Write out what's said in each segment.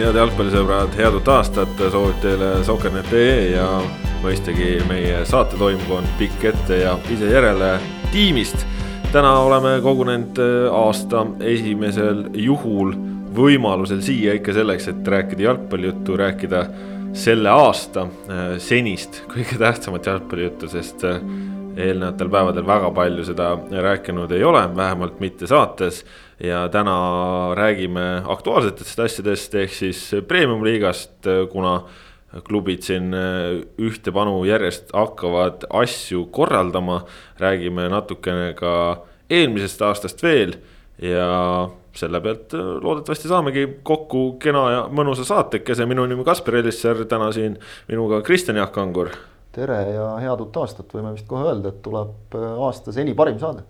tervitus, head jalgpallisõbrad, head uut aastat soovib teile Soker.ee ja mõistagi meie saatetoimkond Pikk ette ja ise järele tiimist. täna oleme kogunenud äh, aasta esimesel juhul võimalusel siia ikka selleks, et rääkida jalgpallijuttu, rääkida selle aasta äh, senist kõige tähtsamat jalgpallijuttu, sest äh, eelnevatel päevadel väga palju seda rääkinud ei ole, vähemalt mitte saates ja täna räägime aktuaalsetest asjadest ehk siis premium-liigast, kuna klubid siin ühtepanu järjest hakkavad asju korraldama. räägime natukene ka eelmisest aastast veel ja selle pealt loodetavasti saamegi kokku kena ja mõnusa saatekese, minu nimi Kaspar Elisser, täna siin minuga Kristjan Jaak Kangur. tere ja head uut aastat, võime vist kohe öelda, et tuleb aasta seni parim saade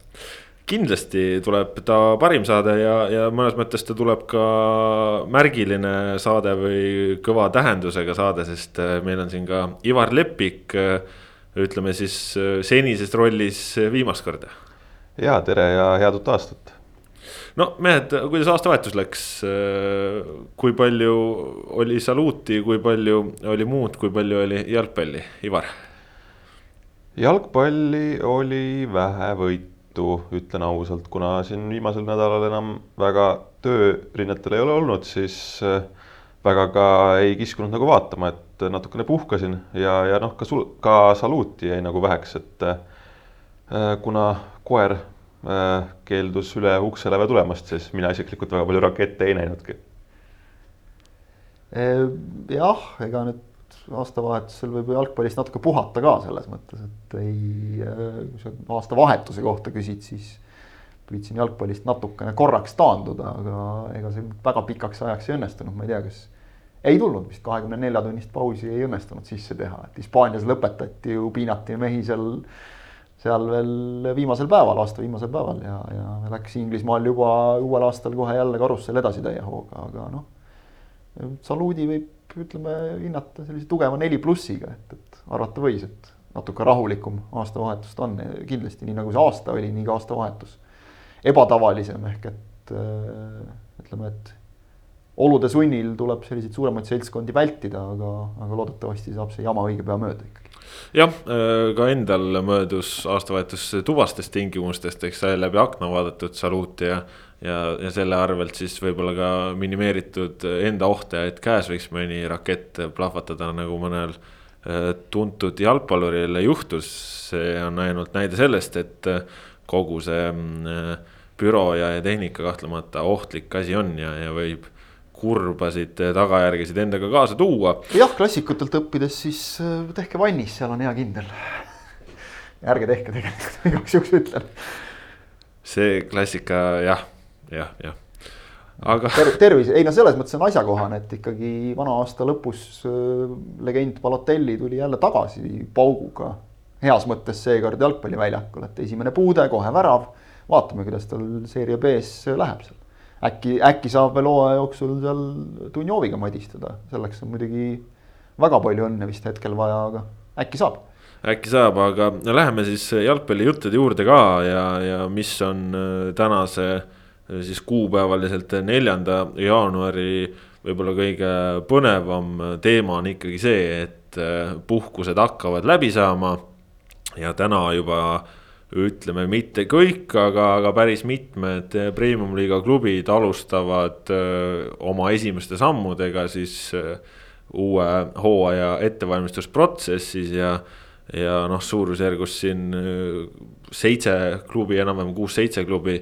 kindlasti tuleb ta parim saade ja, ja mõnes mõttes ta tuleb ka märgiline saade või kõva tähendusega saade, sest äh, meil on siin ka Ivar Lepik. Äh, ütleme siis äh, senises rollis viimast korda. ja tere ja head uut aastat. no mehed, kuidas aastavahetus läks? kui palju oli saluuti, kui palju oli muud, kui palju oli jalgpalli, Ivar? jalgpalli oli vähe võitu tõttu ütlen ausalt, kuna siin viimasel nädalal enam väga töörinnetel ei ole olnud, siis äh, väga ka ei kiskunud nagu vaatama, et natukene puhkasin ja, ja noh, ka sul, ka saluuti jäi nagu väheks, et äh, kuna koer äh, keeldus üle ukse läve tulemast, siis mina isiklikult väga palju rakette ei näinudki. jah, ega nüüd aastavahetusel võib jalgpallist natuke puhata ka selles mõttes, et ei, kui sa aastavahetuse kohta küsid, siis püüdsin jalgpallist natukene korraks taanduda, aga ega see väga pikaks ajaks ei õnnestunud, ma ei tea, kas ei tulnud vist kahekümne nelja tunnist pausi ei õnnestunud sisse teha, et Hispaanias lõpetati ju, piinati mehi seal, seal veel viimasel päeval, aasta viimasel päeval ja, ja läks Inglismaal juba uuel aastal kohe jälle karussell edasi täie hooga, aga noh. saluudi võib ütleme, hinnata sellise tugeva neli plussiga, et, et arvata võis, et natuke rahulikum aastavahetust on kindlasti nii nagu see aasta oli, nii ka aastavahetus. ebatavalisem ehk et ütleme, et olude sunnil tuleb selliseid suuremaid seltskondi vältida, aga, aga loodetavasti saab see jama õige pea mööda ikkagi jah, ka endal möödus aastavahetus tubastest tingimustest, eks sai läbi akna vaadatud saluuti ja ja, ja selle arvelt siis võib-olla ka minimeeritud enda ohte, et käes võiks mõni rakett plahvatada, nagu mõnel äh, tuntud jalgpalluril juhtus. see on ainult näide sellest, et äh, kogu see äh, büroo ja, ja tehnika kahtlemata ohtlik asi on ja, ja võib kurbasid tagajärgesid endaga kaasa tuua. jah, klassikutelt õppides siis tehke vannis, seal on hea kindel. ärge tehke tegelikult, igaks juhuks ütlen. see klassika jah jah, jah aga Ter. tervis, ei no selles mõttes on asjakohane, et ikkagi vana aasta lõpus äh, legend Balotelli tuli jälle tagasi pauguga. heas mõttes seekord jalgpalliväljakul, et esimene puude, kohe värav. vaatame, kuidas tal seeria B-s läheb seal. äkki, äkki saab veel hooaja jooksul seal Dunjoviga madistada, selleks on muidugi väga palju õnne vist hetkel vaja, aga äkki saab äkki saab, aga läheme siis jalgpallijuttude juurde ka ja, ja mis on äh, tänase äh, siis kuupäevaliselt neljanda jaanuari võib-olla kõige põnevam teema on ikkagi see, et äh, puhkused hakkavad läbi saama. ja täna juba ütleme, mitte kõik, aga, aga päris mitmed premium-liiga klubid alustavad öö, äh, oma esimeste sammudega siis öö, äh, uue hooaja ettevalmistusprotsessis ja ja noh, suurusjärgus siin seitse klubi, enam-vähem kuus-seitse klubi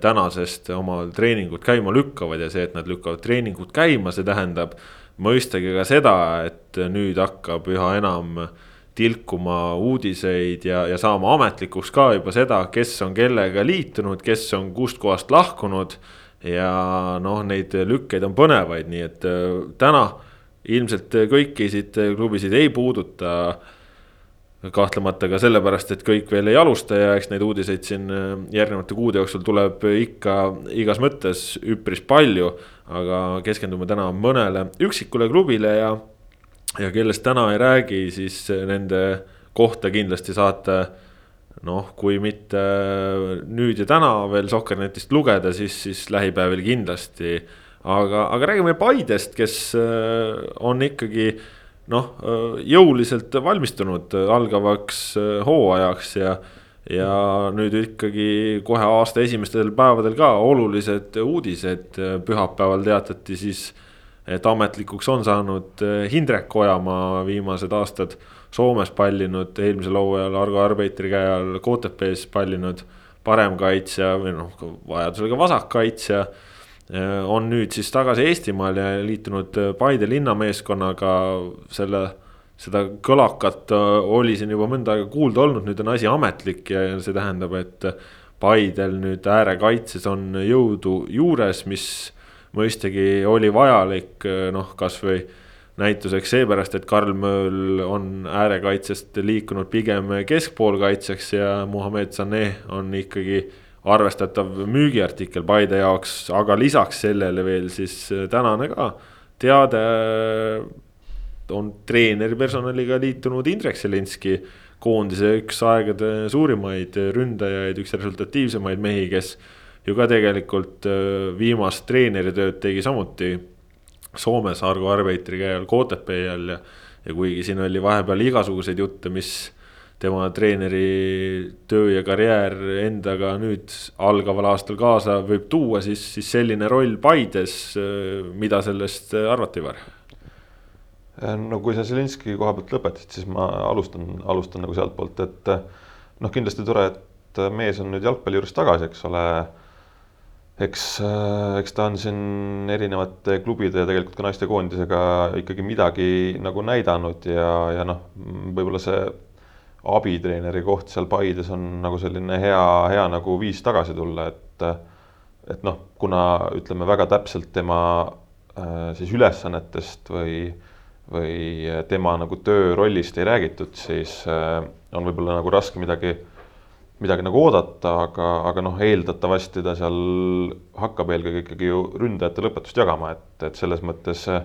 tänasest oma treeningut käima lükkavad ja see, et nad lükkavad treeningut käima, see tähendab mõistagi ka seda, et nüüd hakkab üha enam tilkuma uudiseid ja, ja saama ametlikuks ka juba seda, kes on kellega liitunud, kes on kustkohast lahkunud. ja noh, neid lükkeid on põnevaid, nii et äh, täna ilmselt kõiki siit klubisid ei puuduta kahtlemata ka sellepärast, et kõik veel ei alusta ja eks neid uudiseid siin äh, järgnevate kuude jooksul tuleb ikka igas mõttes üpris palju. aga keskendume täna mõnele üksikule klubile ja, ja kellest täna ei räägi, siis nende kohta kindlasti saate noh, kui mitte nüüd ja täna veel Sokkernetist lugeda, siis, siis lähipäevil kindlasti aga, aga räägime Paidest, kes on ikkagi noh, jõuliselt valmistunud algavaks hooajaks ja ja nüüd ikkagi kohe aasta esimestel päevadel ka olulised uudised, pühapäeval teatati siis, et ametlikuks on saanud Hindrek Ojamaa viimased aastad Soomes pallinud, eelmisel hooajal Argo Arbeitri käe all KTP-s pallinud paremkaitsja või noh, vajadusel ka vasakkaitsja. On nüüd siis tagasi Eestimaal ja liitunud Paide linnameeskonnaga. Selle seda kõlakat äh, oli siin juba mõnda aega kuulda olnud, nüüd on asi ametlik ja see tähendab, et Paidel nüüd äärekaitses on jõudu juures, mis mõistagi oli vajalik, äh, noh, kasvõi näituseks seepärast, et Karl Mööl on äärekaitsest liikunud pigem keskpoolkaitseks ja Muhamed Saneh on ikkagi arvestatav müügiartikkel Paide jaoks, aga lisaks sellele veel siis tänane ka teade on treeneri personaliga liitunud Indrek Selinski. koondise üks aegade suurimaid ründajaid, üks resultatiivsemaid mehi, kes ju ka tegelikult äh, viimast treeneritööd tegi samuti Soomes Argo Arbeitri käe all, KTP all ja. ja kuigi siin oli vahepeal igasuguseid jutte, mis tema treeneri töö ja karjäär endaga nüüd algaval aastal kaasa võib tuua, siis, siis selline roll Paides, mida sellest arvati, Ivar? Äh, no kui sa Zelinski koha pealt lõpetasid, siis ma alustan, alustan nagu sealtpoolt, et äh, noh, kindlasti tore, et äh, mees on nüüd jalgpalli juures tagasi, eks ole. eks, eks ta on siin erinevate klubide ja tegelikult ka naistekoondisega ikkagi midagi nagu näidanud ja, ja noh, võib-olla see abitreeneri koht seal Paides on nagu selline hea, hea nagu viis tagasi tulla, et et noh, kuna ütleme väga täpselt tema siis ülesannetest või või tema nagu töörollist ei räägitud, siis äh, on võib-olla nagu raske midagi, midagi nagu oodata, aga, aga noh, eeldatavasti ta seal hakkab eelkõige ikkagi ju ründajate lõpetust jagama, et, et selles mõttes äh,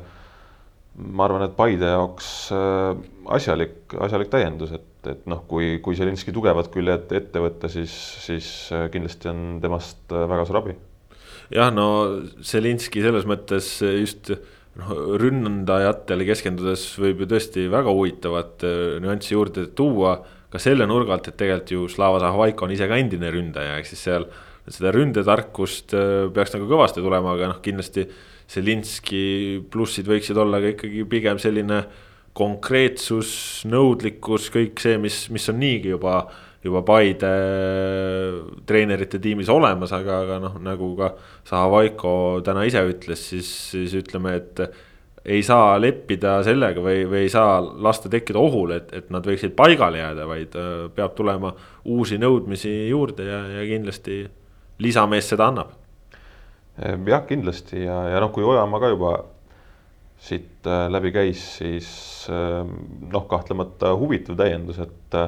ma arvan, et Paide jaoks äh, asjalik, asjalik täiendus, et, et noh, kui, kui Zelinski tugevad küljed ette võtta, siis, siis kindlasti on temast väga suur abi. jah, no Zelinski selles mõttes just noh, ründajatele keskendudes võib ju tõesti väga huvitavat äh, nüanssi juurde tuua. ka selle nurga alt, et tegelikult ju Slava Zahvaiko on ise ka endine ründaja, ehk siis seal seda ründetarkust äh, peaks nagu kõvasti tulema, aga noh, kindlasti. Zelinski plussid võiksid olla ka ikkagi pigem selline konkreetsus, nõudlikkus, kõik see, mis, mis on niigi juba juba Paide treenerite tiimis olemas, aga, aga noh, nagu ka Zahavaiko täna ise ütles, siis, siis ütleme, et ei saa leppida sellega või, või ei saa lasta tekkida ohul, et, et nad võiksid paigale jääda, vaid äh, peab tulema uusi nõudmisi juurde ja, ja kindlasti lisamees seda annab. jah, kindlasti ja, ja noh, kui Ojamaa ka juba siit äh, läbi käis, siis äh, noh, kahtlemata huvitav täiendus, et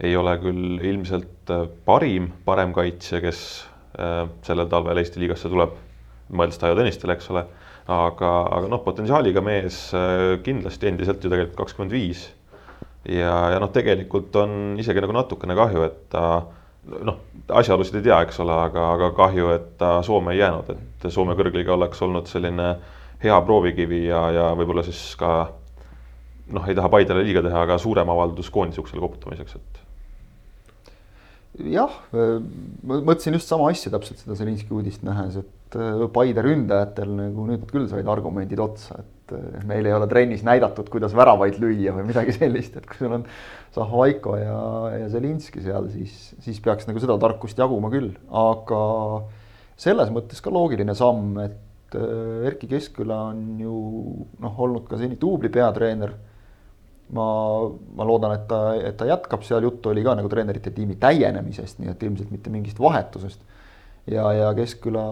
ei ole küll ilmselt äh, parim paremkaitsja, kes äh, sellel talvel Eesti liigasse tuleb, mõeldes Taio Tõnistele, eks ole, aga, aga noh, potentsiaaliga mees äh, kindlasti endiselt ju tegelikult kakskümmend viis. ja, ja noh, tegelikult on isegi nagu natukene kahju, et ta noh, asjaolusid ei tea, eks ole, aga, aga kahju, et ta Soome ei jäänud, et Soome kõrgliiga oleks olnud selline hea proovikivi ja, ja võib-olla siis ka noh, ei taha Paidele liiga teha, aga suurem avaldus koondise uksele koputamiseks, et jah, ma mõtlesin just sama asja täpselt seda Zelinski uudist nähes, et äh, Paide ründajatel nagu nüüd küll said argumendid otsa, et äh, meil ei ole trennis näidatud, kuidas väravaid lüüa või midagi sellist, et kui sul on Zahvaiko ja, ja Zelinski seal, siis, siis peaks nagu seda tarkust jaguma küll, aga selles mõttes ka loogiline samm, et äh, Erkki Keskküla on ju noh, olnud ka seni duubli peatreener ma, ma loodan, et ta, et ta jätkab, seal juttu oli ka nagu treenerite tiimi täienemisest, nii et ilmselt mitte mingist vahetusest. ja, ja Keskküla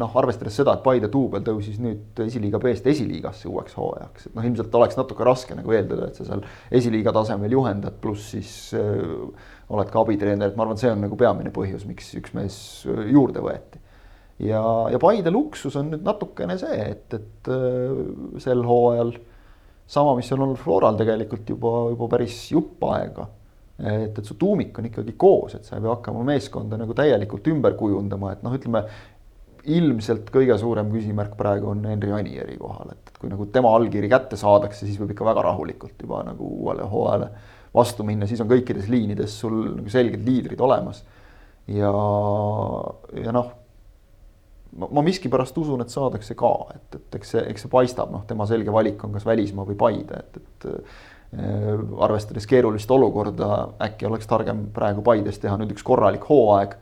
noh, arvestades seda, et Paide duubel tõusis nüüd esiliiga B-st esiliigasse uueks hooajaks, et noh, ilmselt oleks natuke raske nagu eeldada, et sa seal esiliiga tasemel juhendad, pluss siis äh, oled ka abitreener, et ma arvan, see on nagu peamine põhjus, miks üks mees juurde võeti ja, ja Paide luksus on nüüd natukene see, et, et äh, sel hooajal sama, mis on olnud Floral tegelikult juba, juba päris jupp aega. et, et su tuumik on ikkagi koos, et sa ei pea hakkama meeskonda nagu täielikult ümber kujundama, et noh, ütleme ilmselt kõige suurem küsimärk praegu on Henri Anieri kohal, et, et kui nagu tema allkiri kätte saadakse, siis võib ikka väga rahulikult juba nagu uuele hooajale vastu minna, siis on kõikides liinides sul nagu selged liidrid olemas. ja, ja noh, ma miskipärast usun, et saadakse ka, et, et eks see, eks see paistab, noh, tema selge valik on kas välismaa või Paide, et, et äh, arvestades keerulist olukorda, äkki oleks targem praegu Paides teha nüüd üks korralik hooaeg.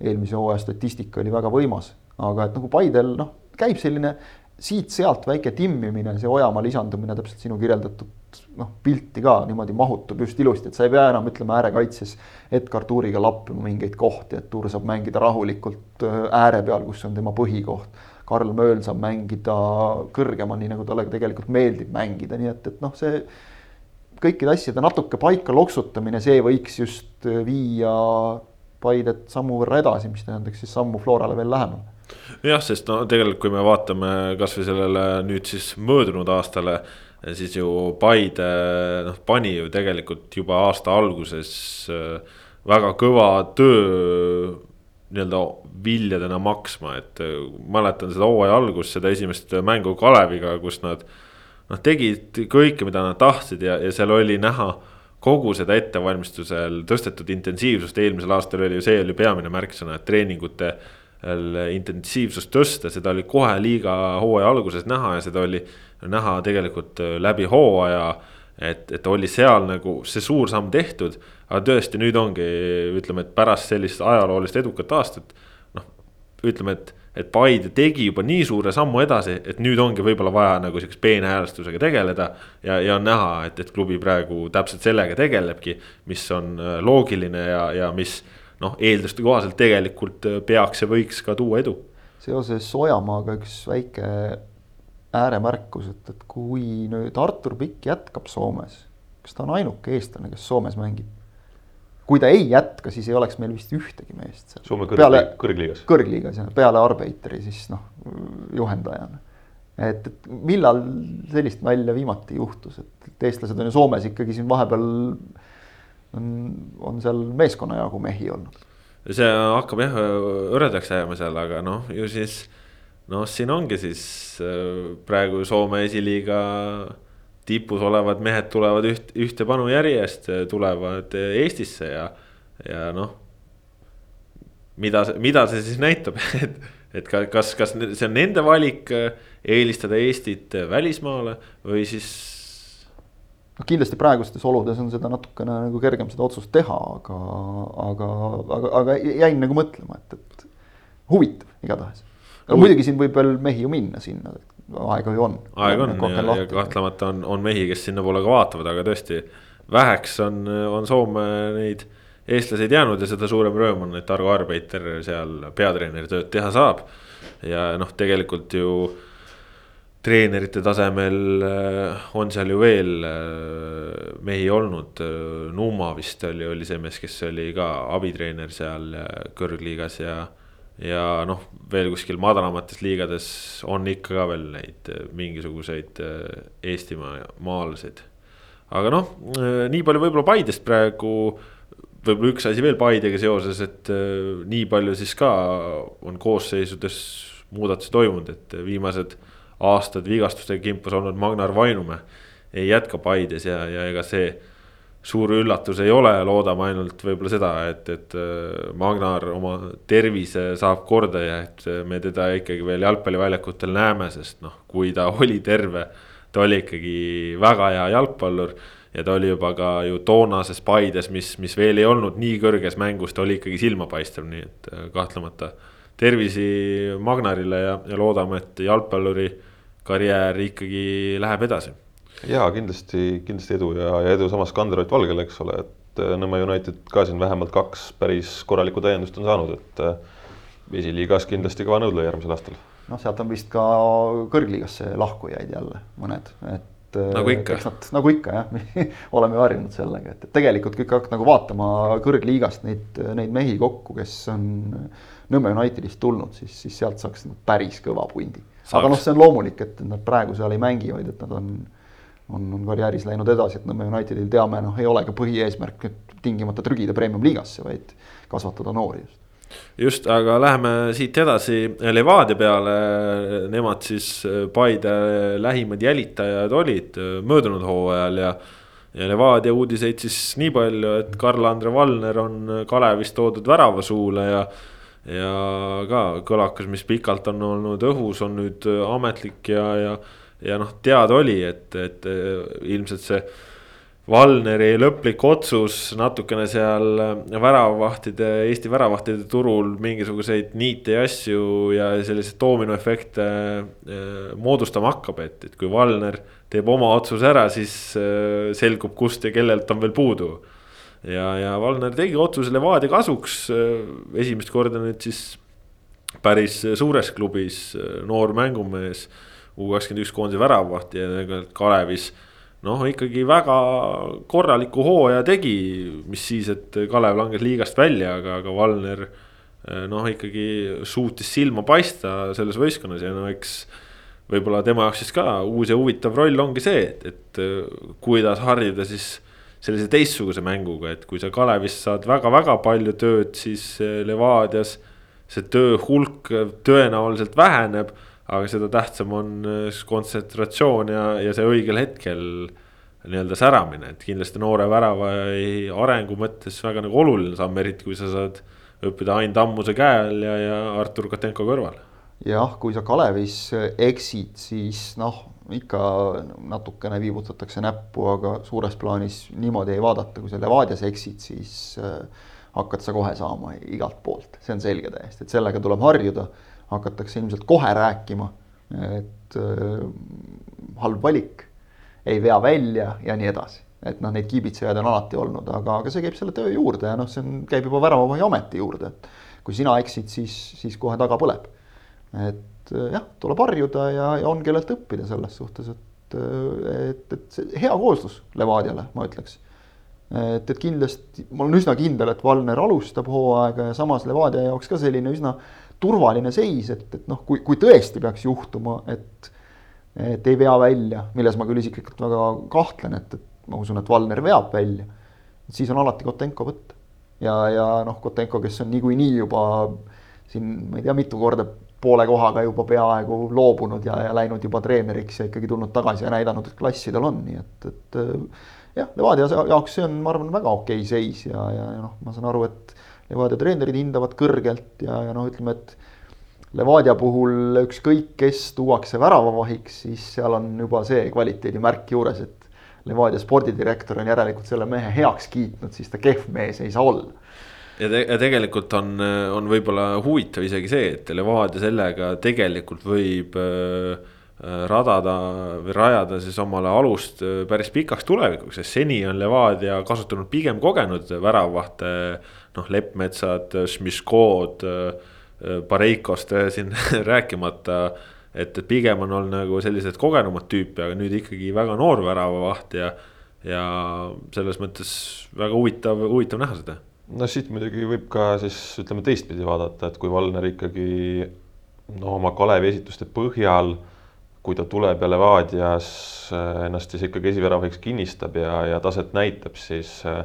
eelmise hooaja statistika oli väga võimas aga et nagu Paidel noh, käib selline siit-sealt väike timmimine, see Ojamaa lisandumine täpselt sinu kirjeldatud noh, pilti ka niimoodi mahutub just ilusti, et sa ei pea enam ütleme äärekaitses Edgar Tuuriga lappima mingeid kohti, et Tuur saab mängida rahulikult äh, ääre peal, kus on tema põhikoht. Karl Mööl saab mängida kõrgemal, nii nagu talle tegelikult meeldib mängida, nii et, et noh, see kõikide asjade natuke paika loksutamine, see võiks just viia Paidet sammu võrra edasi, mis tähendaks siis sammu Florale veel lähemale jah, sest no tegelikult, kui me vaatame kasvõi sellele nüüd siis möödunud aastale, siis ju Paide noh, pani ju tegelikult juba aasta alguses äh, väga kõva töö nii-öelda viljadena maksma, et äh, mäletan seda hooaja algust, seda esimest mängu Kaleviga, kus nad. noh, tegid kõike, mida nad tahtsid ja, ja seal oli näha kogu seda ettevalmistusel tõstetud intensiivsust, eelmisel aastal oli ju see oli peamine märksõna, et treeningute intensiivsust tõsta, seda oli kohe liiga hooaja alguses näha ja seda oli näha tegelikult äh, läbi hooaja. et, et oli seal nagu see suur samm tehtud, aga tõesti, nüüd ongi, ütleme, et pärast sellist ajaloolist edukat aastat. noh, ütleme, et, et Paide tegi juba nii suure sammu edasi, et nüüd ongi võib-olla vaja nagu sihukese peenhäälestusega tegeleda. ja, ja on näha, et, et klubi praegu täpselt sellega tegelebki, mis on äh, loogiline ja, ja mis noh, eelduste kohaselt tegelikult äh, peaks ja võiks ka tuua edu. seoses Ojamaaga üks väike ääremärkus, et, et kui nüüd Artur Pikk jätkab Soomes, kas ta on ainuke eestlane, kes Soomes mängib? kui ta ei jätka, siis ei oleks meil vist ühtegi meest seal. Soome kõrgliigas. kõrgliigas, kõrgliigas jah, peale Arbeiteri siis noh, juhendajana. et, et millal sellist nalja viimati juhtus, et eestlased on ju Soomes ikkagi siin vahepeal on, on seal meeskonna jagu mehi olnud. see hakkab jah hõredaks jääma seal, aga noh, ju siis noh, siin ongi siis äh, praegu Soome esiliiga tipus olevad mehed tulevad üht, ühte panu järjest, tulevad Eestisse ja, ja noh. mida, mida see siis näitab, et, et kas, kas see on nende valik äh, eelistada Eestit välismaale või siis noh, kindlasti praegustes oludes on seda natukene nagu kergem seda otsust teha, aga, aga, aga, aga jäin nagu mõtlema, et, et huvitav igatahes. no muidugi siin võib veel mehi ju minna sinna, aega ju on. aega on ja, ja kahtlemata on, on mehi, kes sinnapoole ka vaatavad, aga tõesti väheks on, on Soome neid eestlaseid jäänud ja seda suurem rõõm on, et Argo Arbeiter seal peatreeneri tööd teha saab. ja noh, tegelikult ju treenerite tasemel äh, on seal ju veel äh, mehi olnud, äh, Numa vist oli, oli see mees, kes oli ka abitreener seal kõrgliigas ja. ja noh, veel kuskil madalamates liigades on ikka ka veel neid mingisuguseid Eestimaa maalaseid. aga noh, nii palju võib-olla Paidest praegu võib-olla üks asi veel Paidega seoses, et nii palju siis ka on koosseisudes muudatusi toimunud, et viimased aastad vigastustega kimpus olnud Magnar Vainumäe. Ei jätka Paides ja, ja ega see suur üllatus ei ole, loodame ainult võib-olla seda, et, et äh, Magnar oma tervise saab korda ja et me teda ikkagi veel jalgpalliväljakutel näeme, sest noh, kui ta oli terve, ta oli ikkagi väga hea jalgpallur ja ta oli juba ka ju toonases Paides, mis, mis veel ei olnud nii kõrges mängus, ta oli ikkagi silmapaistev, nii et äh, kahtlemata tervisi Magnarile ja, ja loodame, et jalgpalluri karjäär ikkagi läheb edasi. ja kindlasti, kindlasti edu ja, ja edu samas Kanderot Valgele, eks ole, et äh, Nõmme United ka siin vähemalt kaks päris korralikku täiendust on saanud, et äh, esiliigas kindlasti kõva nõudleja järgmisel aastal. noh, sealt on vist ka kõrgliigasse lahkujaid jälle mõned, et äh, nagu ikka. nagu ikka jah oleme ju harjunud sellega, et, et tegelikult kõik hakkavad nagu vaatama kõrgliigast neid, neid mehi kokku, kes on Nõmme Unitedist tulnud, siis, siis sealt saaks nagu päris kõva pundi aga noh, see on loomulik, et nad praegu seal ei mängi, vaid et nad on, on, on karjääris läinud edasi, et Nõmme Unitedil teame, noh, ei ole ka põhieesmärk, et tingimata trügida premium-liigasse, vaid kasvatada noori just just, aga läheme siit edasi Levadia peale. Nemad siis Paide lähimad jälitajad olid möödunud hooajal ja. ja Levadia uudiseid siis nii palju, et Karl-Andre Valner on Kalevis toodud väravasuule ja. Ja ka kõlakas, mis pikalt on olnud õhus, on nüüd ametlik ja, ja, ja noh, teada oli, et, et ilmselt see Valneri lõplik otsus natukene seal väravavahtide, Eesti väravavahtide turul mingisuguseid niite ja asju ja selliseid doominoefekte äh, moodustama hakkab, et, et kui Valner teeb oma otsuse ära, siis äh, selgub, kust ja kellelt on veel puudu. Ja, ja Valner tegi otsuse Levadia kasuks äh, esimest korda nüüd siis päris suures klubis noor mängumees. U kakskümmend üks koondise väravavaht ja Kalevis noh, ikkagi väga korraliku hooaja tegi, mis siis, et Kalev langes liigast välja, aga, aga Valner noh, ikkagi suutis silma paista selles võistkonnas ja no eks võib-olla tema jaoks siis ka uus ja huvitav roll ongi see, et, et kuidas harjuda siis sellise teistsuguse mänguga, et kui sa Kalevis saad väga-väga palju tööd, siis eh, Levadias see töö hulk tõenäoliselt väheneb aga seda tähtsam on äh, kontsentratsioon ja, ja see õigel hetkel nii-öelda säramine, et kindlasti noore väravai arengu mõttes väga nagu oluline samm, eriti kui sa saad õppida Ain Tammuse käe all ja, ja Artur Kotenko kõrval. jah, kui sa Kalevis eksid, siis noh, ikka natukene viibutatakse näppu, aga suures plaanis niimoodi ei vaadata, kui sa Levadias eksid, siis äh, hakkad sa kohe saama igalt poolt, see on selge täiesti, et sellega tuleb harjuda hakatakse ilmselt kohe rääkima, et äh, halb valik, ei vea välja ja nii edasi. et noh, neid kiibitsejaid on alati olnud, aga, aga see käib selle töö juurde ja noh, see on, käib juba väravavahi ameti juurde, et kui sina eksid, siis, siis kohe taga põleb. et äh, jah, tuleb harjuda ja, ja on kellelt õppida selles suhtes, et, äh, et, et see hea kooslus Levadiale, ma ütleks et, et kindlasti ma olen üsna kindel, et Valner alustab hooaega ja samas Levadia jaoks ka selline üsna turvaline seis, et, et noh, kui, kui tõesti peaks juhtuma, et, et ei vea välja, milles ma küll isiklikult väga kahtlen, et, et ma usun, et Valner veab välja, siis on alati Kotenko võtta. ja, ja noh, Kotenko, kes on niikuinii juba siin, ma ei tea, mitu korda poole kohaga juba peaaegu loobunud ja, ja läinud juba treeneriks ja ikkagi tulnud tagasi ja näidanud, et klassi tal on, nii et, et jah, Levadia jaoks see on, ma arvan, väga okei seis ja, ja, ja noh, ma saan aru, et Levadia treenerid hindavad kõrgelt ja, ja noh, ütleme, et Levadia puhul ükskõik, kes tuuakse väravavahiks, siis seal on juba see kvaliteedimärk juures, et Levadia spordidirektor on järelikult selle mehe heaks kiitnud, siis ta kehv mees ei saa olla. Ja, te, ja tegelikult on, on võib-olla huvitav isegi see, et Levadia sellega tegelikult võib äh, radada või rajada siis omale alust äh, päris pikaks tulevikuks, sest seni on Levadia kasutanud pigem kogenud väravahte äh, noh, Leppmetsad, Šmiškod, Pareikost siin rääkimata. et, et pigem on olnud nagu sellised kogenumad tüüpi, aga nüüd ikkagi väga noor väravavaht ja, ja selles mõttes väga huvitav, huvitav näha seda. No siit muidugi võib ka siis ütleme teistpidi vaadata, et kui Valner ikkagi no oma Kalevi esituste põhjal kui ta tuleb ja Levadias ennast siis ikkagi esiväravahiks kinnistab ja, ja taset näitab, siis äh,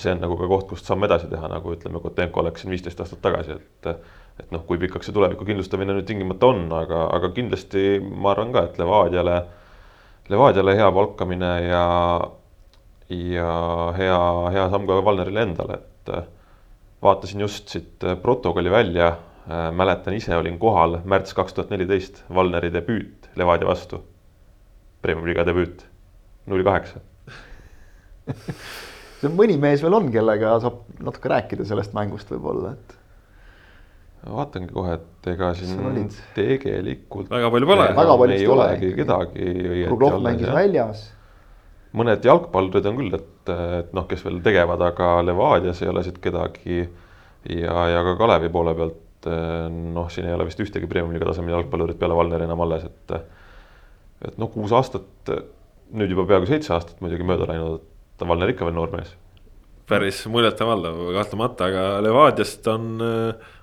see on nagu ka koht, kust samme edasi teha, nagu ütleme, Kotenko oleks siin viisteist aastat tagasi, et et noh, kui pikaks see tuleviku kindlustamine nüüd tingimata on, aga, aga kindlasti ma arvan ka, et Levadiale, Levadiale hea palkamine ja ja hea, hea samm ka Valnerile endale, et vaatasin just siit protokolli välja, mäletan ise olin kohal märts kaks tuhat neliteist, Valneri debüüt Levadia vastu. Premium-liiga debüüt, null kaheksa mõni mees veel on, kellega saab natuke rääkida sellest mängust võib-olla, et. vaatangi kohe, et ega siin tegelikult. väga palju pole. väga palju ei olegi kedagi. Kruglov mängis väljas. mõned jalgpallurid on küll, et, et noh, kes veel tegevad, aga Levadias ei ole siit kedagi. ja, ja ka Kalevi poole pealt noh, siin ei ole vist ühtegi premium-liiga tasemel jalgpallurit peale Valneri enam alles, et. et noh, kuus aastat, nüüd juba peaaegu seitse aastat muidugi mööda läinud ta Valner ikka veel noor mees. päris muljetavaldav kahtlemata, aga Levadiast on,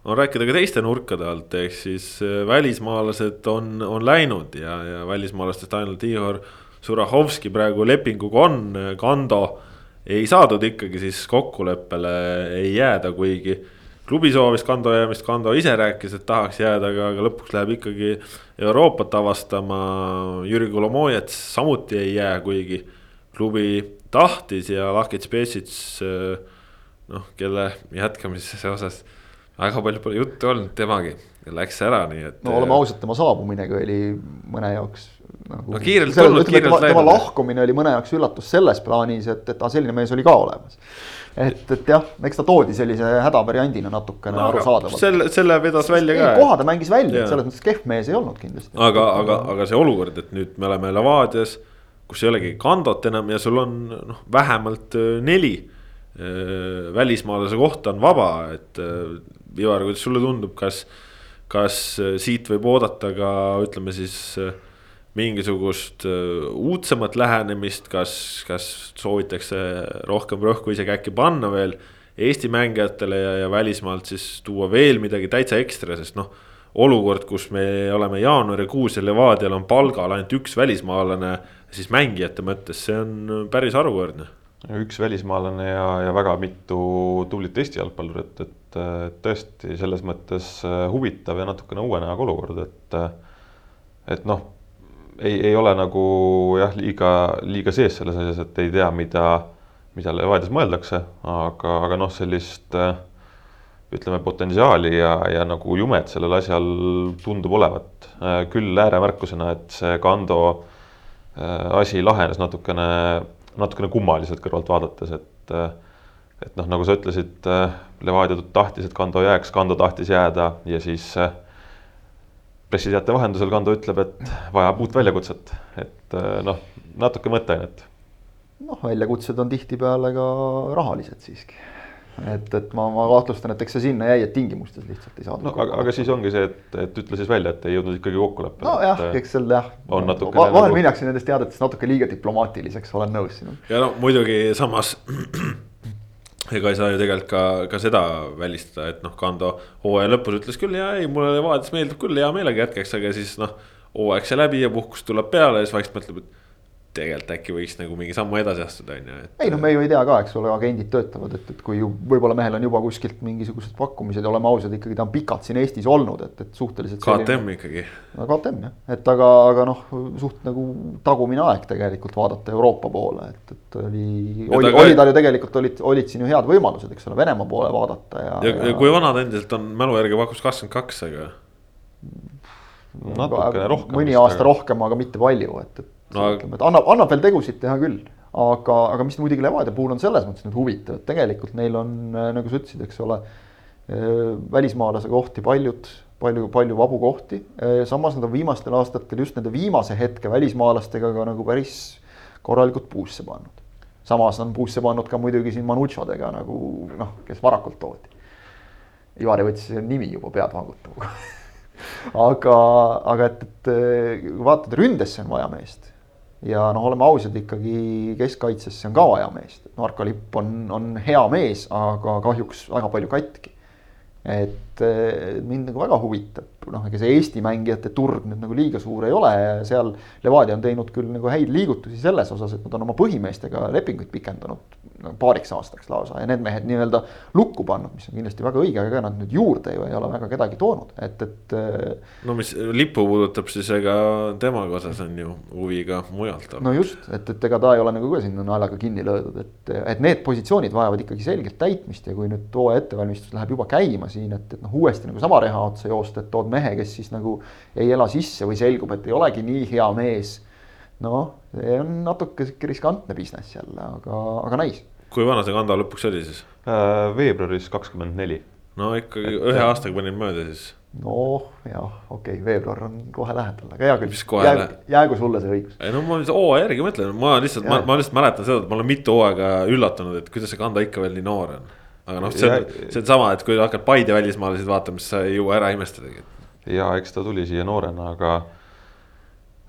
on rääkida ka teiste nurkade alt, ehk siis äh, välismaalased on, on läinud ja, ja välismaalastest ainult Igor Surahovski praegu lepinguga on, Kando ei saadud ikkagi siis kokkuleppele ei jääda, kuigi klubi soovis Kando jäämist, Kando ise rääkis, et tahaks jääda, aga, aga lõpuks läheb ikkagi Euroopat avastama. Jüri Kolomojets samuti ei jää, kuigi klubi tahtis ja Lahkits Petsits. noh, kelle jätkamise osas väga palju pole juttu olnud, temagi läks ära, nii et. no oleme ausad, tema saabuminegi oli mõne jaoks nagu. no kiirelt tulnud, kiirelt läinud. tema lahkumine oli mõne jaoks üllatus selles plaanis, et, et ah, selline mees oli ka olemas et, et jah, eks ta toodi sellise hädavariandina natukene no, arusaadavalt. selle, selle vedas välja ka. koha ta mängis välja, et selles mõttes kehv mees ei olnud kindlasti. aga, aga, aga see olukord, et nüüd me oleme Levadias, kus ei olegi kandot enam ja sul on noh, vähemalt äh, neli äh, välismaalase kohta on vaba, et äh, Ivar, kuidas sulle tundub, kas, kas siit võib oodata ka ütleme siis mingisugust äh, uudsemat lähenemist, kas, kas soovitakse rohkem rõhku isegi äkki panna veel Eesti mängijatele ja, ja välismaalt siis tuua veel midagi täitsa ekstra, sest noh. olukord, kus me oleme jaanuarikuus ja Levadial on palgal ainult üks välismaalane, siis mängijate mõttes see on päris harukordne. üks välismaalane ja, ja väga mitu tublit Eesti jalgpallurit, et tõesti selles mõttes äh, huvitav ja natukene uue näoga olukord, et, et noh ei, ei ole nagu jah, liiga, liiga sees selles asjas, et ei tea, mida, mida Levadias mõeldakse, aga, aga noh, sellist ütleme, potentsiaali ja, ja nagu jumet sellel asjal tundub olevat. küll ääremärkusena, et see Kando äh, asi lahenes natukene, natukene kummaliselt kõrvalt vaadates, et et noh, nagu sa ütlesid, Levadia tahtis, et Kando jääks, Kando tahtis jääda ja siis äh, pressiteate vahendusel Kando ütleb, et vajab uut väljakutset, et äh, noh, natuke mõtteainet. noh, väljakutsed on tihtipeale ka rahalised siiski. et, et ma, ma kahtlustan, et eks see sinna jäi, et tingimustes lihtsalt ei saadud. no aga, aga siis ongi see, et, et ütle siis välja, et ei jõudnud ikkagi kokkuleppele. nojah, eks seal jah. on natuke va. vahel nagu... minnakse nendest teadetest natuke liiga diplomaatiliseks, olen nõus sinuga. ja no muidugi samas ega ei saa ju tegelikult ka, ka seda välistada, et noh, Kando hooaja lõpus ütles küll ja ei, mulle Levadias meeldib küll, hea meelega jätkaks, aga siis noh. hooaeg sai läbi ja puhkus tuleb peale ja siis vaikselt mõtleb, et tegelikult äkki võiks nagu mingi sammu edasi astuda, on ju. ei noh, me ju ei tea ka, eks ole, agendid töötavad, et, et kui ju võib-olla mehel on juba kuskilt mingisugused pakkumised ja oleme ausad, ikkagi ta on pikalt siin Eestis olnud, et, et suhteliselt. KTM selline... ikkagi. no KTM jah, et aga, aga noh, suht nagu tagumine aeg tegelikult vaadata Euroopa poole, et, et oli, oli, oli tal ju tegelikult olid, olid siin ju head võimalused, eks ole, Venemaa poole vaadata ja. ja, ja kui vana ta endiselt on, mälu järgi pakkus kakskümmend kaks, aga. natukene rohkem. mõni aasta aga... rohkem, aga mitte palju, et, et no, ütleme, et annab, annab veel tegusid teha küll. aga, aga mis muidugi Levadia puhul on selles mõttes nüüd huvitav, et tegelikult neil on, äh, nagu sa ütlesid, eks ole. Äh, välismaalase kohti paljud, palju, palju vabu kohti, äh, samas nad on viimastel aastatel just nende viimase hetke välismaalastega ka nagu päris korralikult puusse pannud. samas on puusse pannud ka muidugi siin Manutšodega nagu noh, kes varakult toodi. Ivari võttis nimi juba pead vangutama aga, aga et, et kui vaatad ründesse on vaja meest ja noh, oleme ausad ikkagi keskkaitsesse on ka vaja meest, Marko Lipp on, on hea mees, aga kahjuks väga palju katki. Et mind nagu väga huvitab, noh, ega see Eesti mängijate turg nüüd nagu liiga suur ei ole ja seal Levadia on teinud küll nagu häid liigutusi selles osas, et nad on oma põhimeestega lepinguid pikendanud no, paariks aastaks lausa ja need mehed nii-öelda lukku pannud, mis on kindlasti väga õige, aga ega nad nüüd juurde ju ei ole väga kedagi toonud, et, et. no mis lippu puudutab, siis ega temaga osas on ju huvi ka mujalt. no just, et, et ega ta ei ole nagu ka sinna naljaga kinni löödud, et, et need positsioonid vajavad ikkagi selget täitmist ja kui nüüd hooaja ettevalmistus läheb juba käima siin, et, et noh, uuesti nagu sama reha otsa joosta, et tood mehe, kes siis nagu ei ela sisse või selgub, et ei olegi nii hea mees. noh, see on natuke sihuke riskantne business jälle, aga, aga näis. kui vana see Kanda lõpuks oli siis äh,? veebruaris kakskümmend neli. no ikkagi et, ühe aastaga panin mööda siis noh, jah, okei okay,, veebruar on kohe lähedal, aga hea küll, jäägu, jäägu sulle see õigus. ei no ma hooaja järgi mõtlen, ma lihtsalt, ma, ma lihtsalt mäletan seda, et ma olen mitu hooaega üllatunud, et kuidas see Kanda ikka veel nii noor on aga noh, see on, see on sama, et kui hakkad Paide välismaalaseid vaatama, siis sa ei jõua ära imestadagi. ja eks ta tuli siia noorena, aga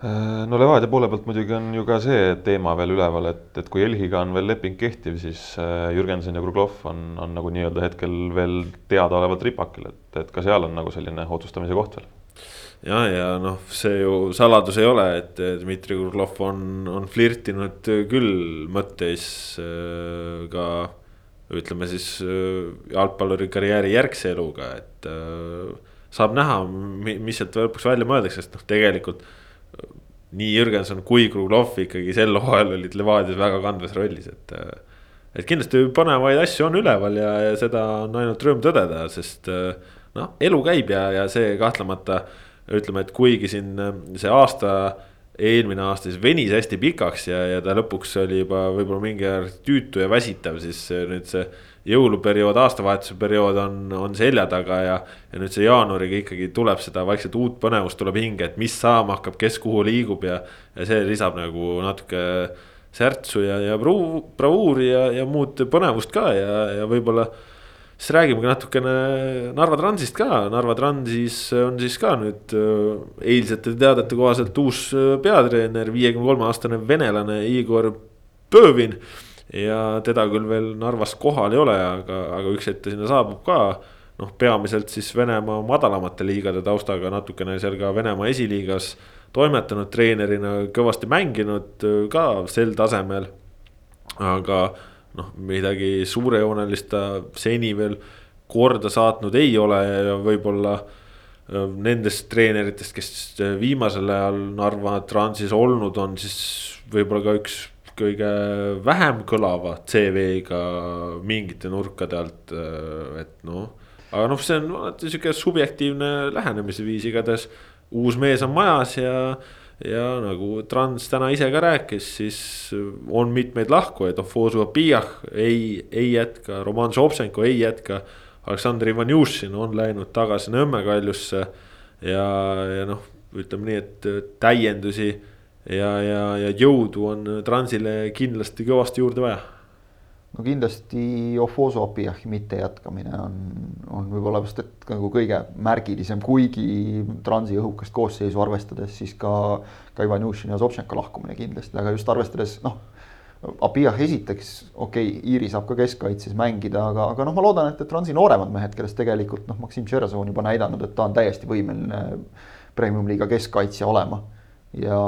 äh, no Levadia poole pealt muidugi on ju ka see teema veel üleval, et, et kui Elhiga on veel leping kehtiv, siis äh, Jürgensen ja Kruglov on, on nagu nii-öelda hetkel veel teadaolevalt ripakil, et, et ka seal on nagu selline otsustamise koht veel ja, ja noh, see ju saladus ei ole, et Dmitri Kruglov on, on flirtinud küll mõtteis äh, ka ütleme siis jalgpalluri karjääri järgse eluga, et saab näha, mis sealt lõpuks välja mõeldakse, sest noh, tegelikult nii Jürgenson kui Kruglov ikkagi sel hooajal olid Levadias väga kandvas rollis, et. et kindlasti põnevaid asju on üleval ja, ja seda on ainult rõõm tõdeda, sest noh, elu käib ja, ja see kahtlemata ütleme, et kuigi siin see aasta eelmine aasta siis venis hästi pikaks ja, ja ta lõpuks oli juba võib-olla mingi aeg tüütu ja väsitav, siis nüüd see jõuluperiood, aastavahetuse periood on, on selja taga ja. ja nüüd see jaanuariga ikkagi tuleb seda vaikselt uut põnevust tuleb hinge, et mis saama hakkab, kes kuhu liigub ja. ja see lisab nagu natuke särtsu ja, ja bravuuri ja, ja muud põnevust ka ja, ja võib-olla. Siis räägimegi natukene Narva Transist ka, Narva Transis on siis ka nüüd äh, eilsete teadete kohaselt uus äh, peatreener, viiekümne kolme aastane venelane Igor Pövin ja teda küll veel Narvas kohal ei ole, aga, aga üks hetk ta sinna saabub ka. noh, peamiselt siis Venemaa madalamate liigade taustaga, natukene seal ka Venemaa esiliigas toimetanud treenerina, kõvasti mänginud ka sel tasemel. aga noh, midagi suurejoonelist ta seni veel korda saatnud ei ole ja võib-olla äh, nendest treeneritest, kes viimasel ajal Narva Transis olnud on, siis võib-olla ka üks kõige vähem kõlava CV-ga mingite nurkade alt, äh, et noh. aga noh, see on alati sihuke subjektiivne lähenemisviis, igatahes uus mees on majas ja. Ja nagu Trans täna ise ka rääkis, siis on mitmeid lahkujaid, Ofosu Abiyah ei, ei jätka, Roman Šopšenko ei jätka. Aleksandr Ivanjušin on läinud tagasi Nõmme kaljusse ja, ja noh, ütleme nii, et täiendusi ja, ja, ja jõudu on Transile kindlasti kõvasti juurde vaja. No kindlasti Ofoso Apiahi mittejätkamine on, on võib-olla vist, et nagu kõige märgilisem, kuigi Transi õhukest koosseisu arvestades, siis ka, ka Ivanjušin ja Sobtšenko lahkumine kindlasti, aga just arvestades noh. Apiah esiteks, okei okay,, Iiri saab ka keskkaitses mängida, aga, aga noh, ma loodan, et, et Transi nooremad mehed, kellest tegelikult noh, Maksim Tšerezov on juba näidanud, et ta on täiesti võimeline premium-liiga keskkaitsja olema ja,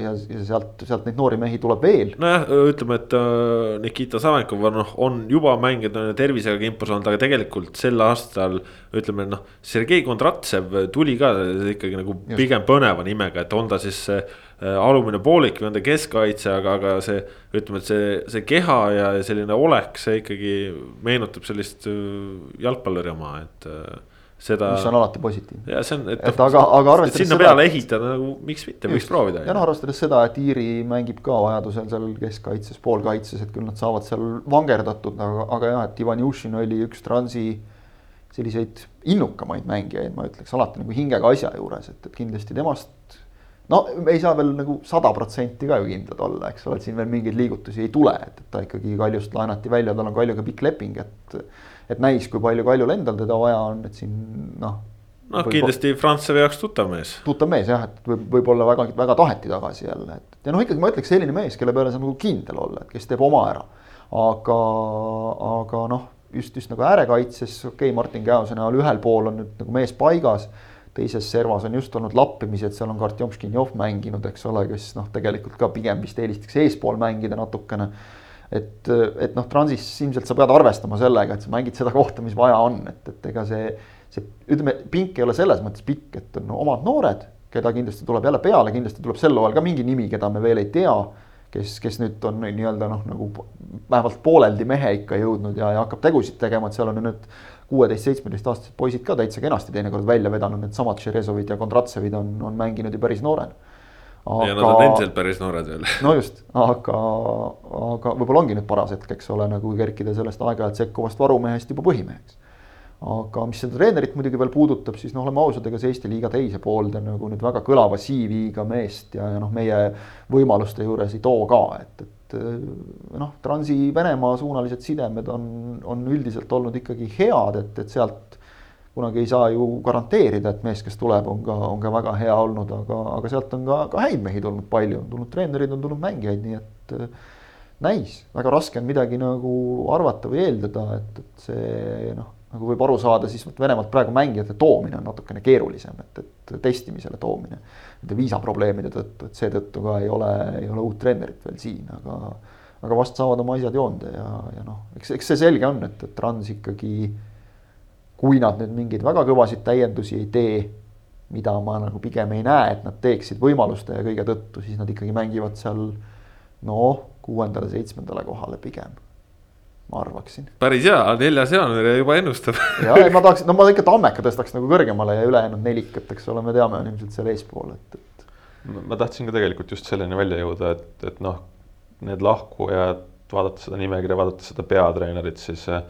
ja, ja sealt, sealt neid noori mehi tuleb veel. nojah, ütleme, et äh, Nikita Savenkov on, noh, on juba mänginud tervisega kimpus olnud, aga tegelikult sel aastal. ütleme noh, Sergei Kondratsev tuli ka ikkagi nagu Just. pigem põneva nimega, et on ta siis see äh, alumine poolik või on ta keskkaitse, aga, aga see. ütleme, et see, see keha ja selline olek, see ikkagi meenutab sellist äh, jalgpalluri oma, et seda. mis on alati positiivne. ja see on, et, et aga, aga arvestades sinna peale ehitada nagu miks mitte, võiks proovida. ja noh, arvestades seda, et Iiri mängib ka vajadusel seal keskkaitses, poolkaitses, et küll nad saavad seal vangerdatud, aga, aga jah, et Ivan Jušin oli üks Transi selliseid innukamaid mängijaid, ma ütleks alati nagu hingega asja juures, et, et kindlasti temast no me ei saa veel nagu sada protsenti ka ju kindlad olla, eks ole, et siin veel mingeid liigutusi ei tule, et ta ikkagi Kaljust laenati välja, tal on Kaljuga pikk leping, et et näis, kui palju Kaljul endal teda vaja on, et siin noh. noh, kindlasti Frantsevi jaoks tuttav mees. tuttav mees jah, et võib, võib-olla väga, väga taheti tagasi jälle, et ja noh, ikkagi ma ütleks selline mees, kelle peale saab nagu kindel olla, et kes teeb oma ära. aga, aga noh, just, just nagu äärekaitses, okei okay,, Martin Käose näol ühel pool on nüüd nagu mees paigas teises servas on just olnud lappimisi, et seal on Artjom Škinjov mänginud, eks ole, kes noh, tegelikult ka pigem vist eelistaks eespool mängida natukene et, et noh, Transis ilmselt sa pead arvestama sellega, et sa mängid seda kohta, mis vaja on, et, et ega see, see ütleme, pink ei ole selles mõttes pikk, et on omad noored, keda kindlasti tuleb jälle peale, kindlasti tuleb sel hooajal ka mingi nimi, keda me veel ei tea. kes, kes nüüd on nii-öelda noh, nagu vähemalt pooleldi mehe ikka jõudnud ja, ja hakkab tegusid tegema, et seal on nüüd kuueteist, seitsmeteistaastased poisid ka täitsa kenasti teinekord välja vedanud, needsamad Tšerezovid ja Kondratsevid on, on mänginud ju päris noorena aga.... ja nad on endiselt päris noored veel. no just, aga, aga võib-olla ongi nüüd paras hetk, eks ole, nagu kerkida sellest aeg-ajalt sekkuvast varumehest juba põhimeheks. aga mis seda treenerit muidugi veel puudutab, siis noh, oleme ausad, ega see Eesti liiga teise poolde nagu nüüd väga kõlava CV-ga meest ja, ja noh, meie võimaluste juures ei too ka, et, et noh, Transi Venemaa suunalised sidemed on, on üldiselt olnud ikkagi head, et, et sealt kunagi ei saa ju garanteerida, et mees, kes tuleb, on ka, on ka väga hea olnud, aga, aga sealt on ka, ka häid mehi tulnud palju, on tulnud treenerid, on tulnud mängijaid, nii et äh, näis, väga raske on midagi nagu arvata või eeldada, et, et see noh, nagu võib aru saada, siis vot Venemaalt praegu mängijate toomine on natukene keerulisem, et, et testimisele toomine. Nende viisaprobleemide tõttu, et seetõttu ka ei ole, ei ole uut treenerit veel siin, aga aga vast saavad oma asjad joonde ja, ja noh, eks, eks see selge on, et, et Trans ikkagi. Kui nad nüüd mingeid väga kõvasid täiendusi ei tee, mida ma nagu pigem ei näe, et nad teeksid võimaluste ja kõige tõttu, siis nad ikkagi mängivad seal noh, kuuendale-seitsmendale kohale pigem ma arvaksin. päris hea, neljas jaanuar juba ennustab ja ei, ma tahaks, no ma ikka Tammeka tõstaks nagu kõrgemale ja ülejäänud nelikat, eks ole, me teame, on ilmselt seal eespool, et, et. ma tahtsin ka tegelikult just selleni välja jõuda, et, et noh, need lahkujad, vaadates seda nimekirja, vaadates seda peatreenerit, siis äh,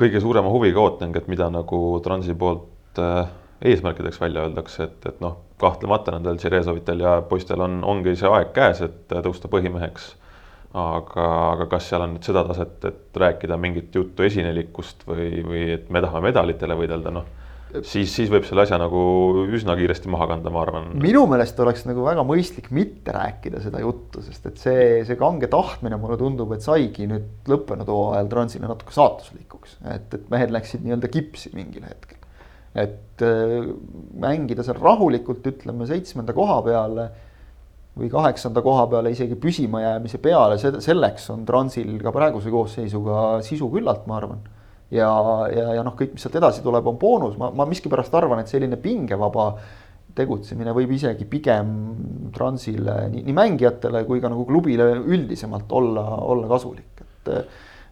kõige suurema huviga ootangi, et mida nagu Transi poolt äh, eesmärkideks välja öeldakse, et, et noh, kahtlemata nendel Tšerezovitel ja poistel on, ongi see aeg käes, et tõusta põhimeheks. Aga, aga kas seal on nüüd seda taset, et rääkida mingit juttu esinelikust või, või et me tahame medalitele võidelda, noh siis, siis võib selle asja nagu üsna kiiresti maha kanda, ma arvan. minu meelest oleks nagu väga mõistlik mitte rääkida seda juttu, sest et see, see kange tahtmine mulle tundub, et saigi nüüd lõppenud hooajal Transile natuke saatuslikuks, et, et mehed läksid nii-öelda kipsi mingil hetkel. et äh, mängida seal rahulikult, ütleme seitsmenda koha peale või kaheksanda koha peale isegi püsimajäämise peale, selleks on Transil ka praeguse koosseisuga sisu küllalt, ma arvan. Ja, ja, ja noh, kõik, mis sealt edasi tuleb, on boonus, ma, ma miskipärast arvan, et selline pingevaba tegutsemine võib isegi pigem Transile nii, nii mängijatele kui ka nagu klubile üldisemalt olla, olla kasulik, et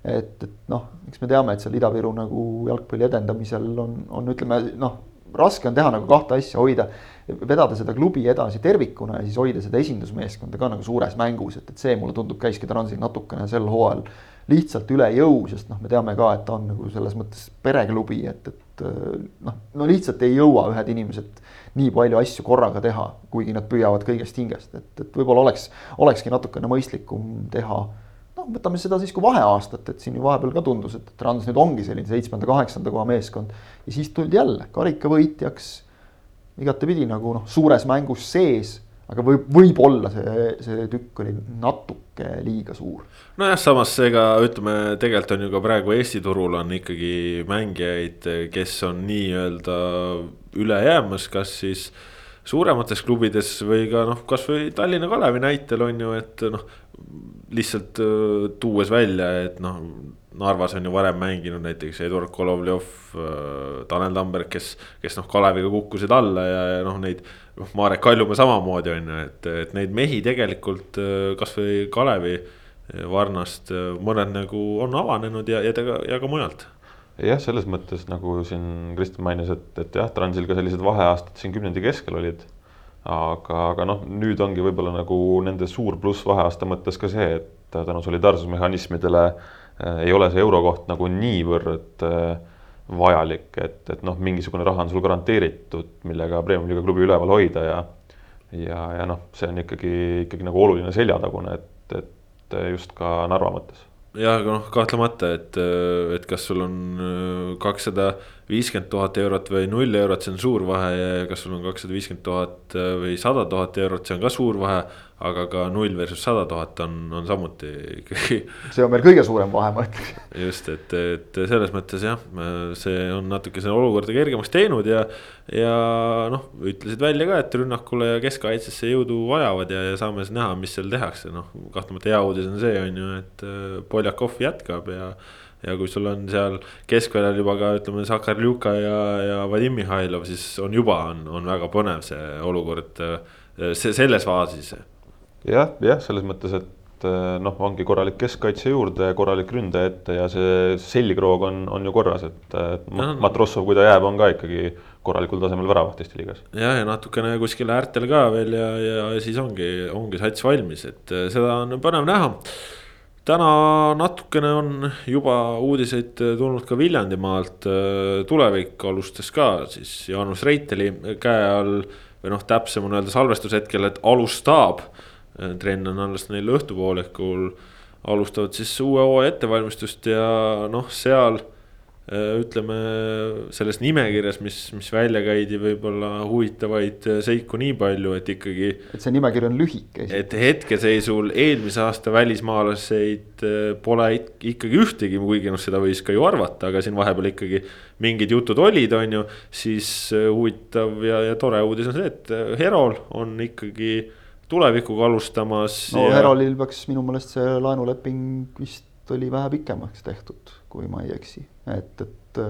et, et noh, eks me teame, et seal Ida-Viru nagu jalgpalli edendamisel on, on ütleme noh, raske on teha nagu kahte asja, hoida, vedada seda klubi edasi tervikuna ja siis hoida seda esindusmeeskonda ka nagu suures mängus, et, et see mulle tundub, käiski Transil natukene sel hooajal lihtsalt üle jõu, sest noh, me teame ka, et ta on nagu selles mõttes pereklubi, et, et noh, no lihtsalt ei jõua ühed inimesed nii palju asju korraga teha, kuigi nad püüavad kõigest hingest, et, et võib-olla oleks, olekski natukene mõistlikum teha noh, võtame seda siis kui vaheaastat, et siin ju vahepeal ka tundus, et Trans nüüd ongi selline seitsmenda-kaheksanda koha meeskond. ja siis tuldi jälle karikavõitjaks igatepidi nagu noh, suures mängus sees, aga võib, võib-olla see, see tükk oli natuke liiga suur. nojah, samas ega ütleme, tegelikult on ju ka praegu Eesti turul on ikkagi mängijaid, kes on nii-öelda üle jäämas, kas siis suuremates klubides või ka noh, kasvõi Tallinna Kalevi näitel on ju, et noh lihtsalt äh, tuues välja, et noh, Narvas on ju varem mänginud näiteks Eduard Kolovjov, äh, Tanel Tamberg, kes, kes noh, Kaleviga kukkusid alla ja, ja noh, neid. noh, Marek Kaljumaa samamoodi on ju, et, et neid mehi tegelikult äh, kasvõi Kalevi varnast mõned nagu on avanenud ja, ja, ja ka mujalt jah, selles mõttes nagu siin Kristjan mainis, et, et jah, Transil ka sellised vaheaastad siin kümnendi keskel olid aga, aga noh, nüüd ongi võib-olla nagu nende suur pluss vaheaasta mõttes ka see, et tänu solidaarsusmehhanismidele äh, ei ole see eurokoht nagu niivõrd äh, vajalik, et, et noh, mingisugune raha on sul garanteeritud, millega Premiumi-liiga klubi üleval hoida ja ja, ja noh, see on ikkagi, ikkagi nagu oluline seljatagune, et, et just ka Narva mõttes. Jah, aga noh, kahtlemata, et, et kas sul on äh, kakssada viiskümmend tuhat eurot või null eurot, see on suur vahe ja kas sul on kakssada viiskümmend tuhat või sada tuhat eurot, see on ka suur vahe. aga ka null versus sada tuhat on, on samuti ikkagi. see on veel kõige suurem vahe, ma ütleks. just, et, et selles mõttes jah, see on natuke seda olukorda kergemaks teinud ja, ja noh, ütlesid välja ka, et rünnakule ja keskkaitsesse jõudu vajavad ja, ja saame siis näha, mis seal tehakse, noh kahtlemata hea uudis on see, on ju, et Poljakov jätkab ja ja kui sul on seal keskväljal juba ka ütleme, Sakarljuka ja, ja Vadim Mihhailov, siis on juba on, on väga põnev see olukord äh, see selles faasis. jah, jah, selles mõttes, et äh, noh, ongi korralik keskkaitse juurde, korralik ründaja ette ja see selgroog on, on ju korras, et no, Matrossov, kui ta jääb, on ka ikkagi korralikul tasemel väravat Eesti liigas. jah, ja natukene kuskile äärtel ka veel ja, ja siis ongi, ongi sats valmis, et äh, seda on põnev näha täna natukene on juba uudiseid tulnud ka Viljandimaalt, tulevik alustas ka siis Jaanus Reiteli käe all. või noh, täpsem on öelda salvestushetkel, et alustab, trenn on alles neil õhtupoolikul. alustavad siis uue hooaja ettevalmistust ja noh, seal Äh, ütleme selles nimekirjas, mis, mis välja käidi, võib-olla huvitavaid äh, seiku nii palju, et ikkagi. et see nimekiri on lühike. et hetkeseisul eelmise aasta välismaalaseid äh, pole ikkagi ühtegi, kuigi noh, seda võis ka ju arvata, aga siin vahepeal ikkagi mingid jutud olid, on ju. siis huvitav ja, ja tore uudis on see, et Herol on ikkagi tulevikuga alustamas. no ja... Herolil peaks minu meelest see laenuleping vist oli vähe pikemaks tehtud, kui ma ei eksi, et, et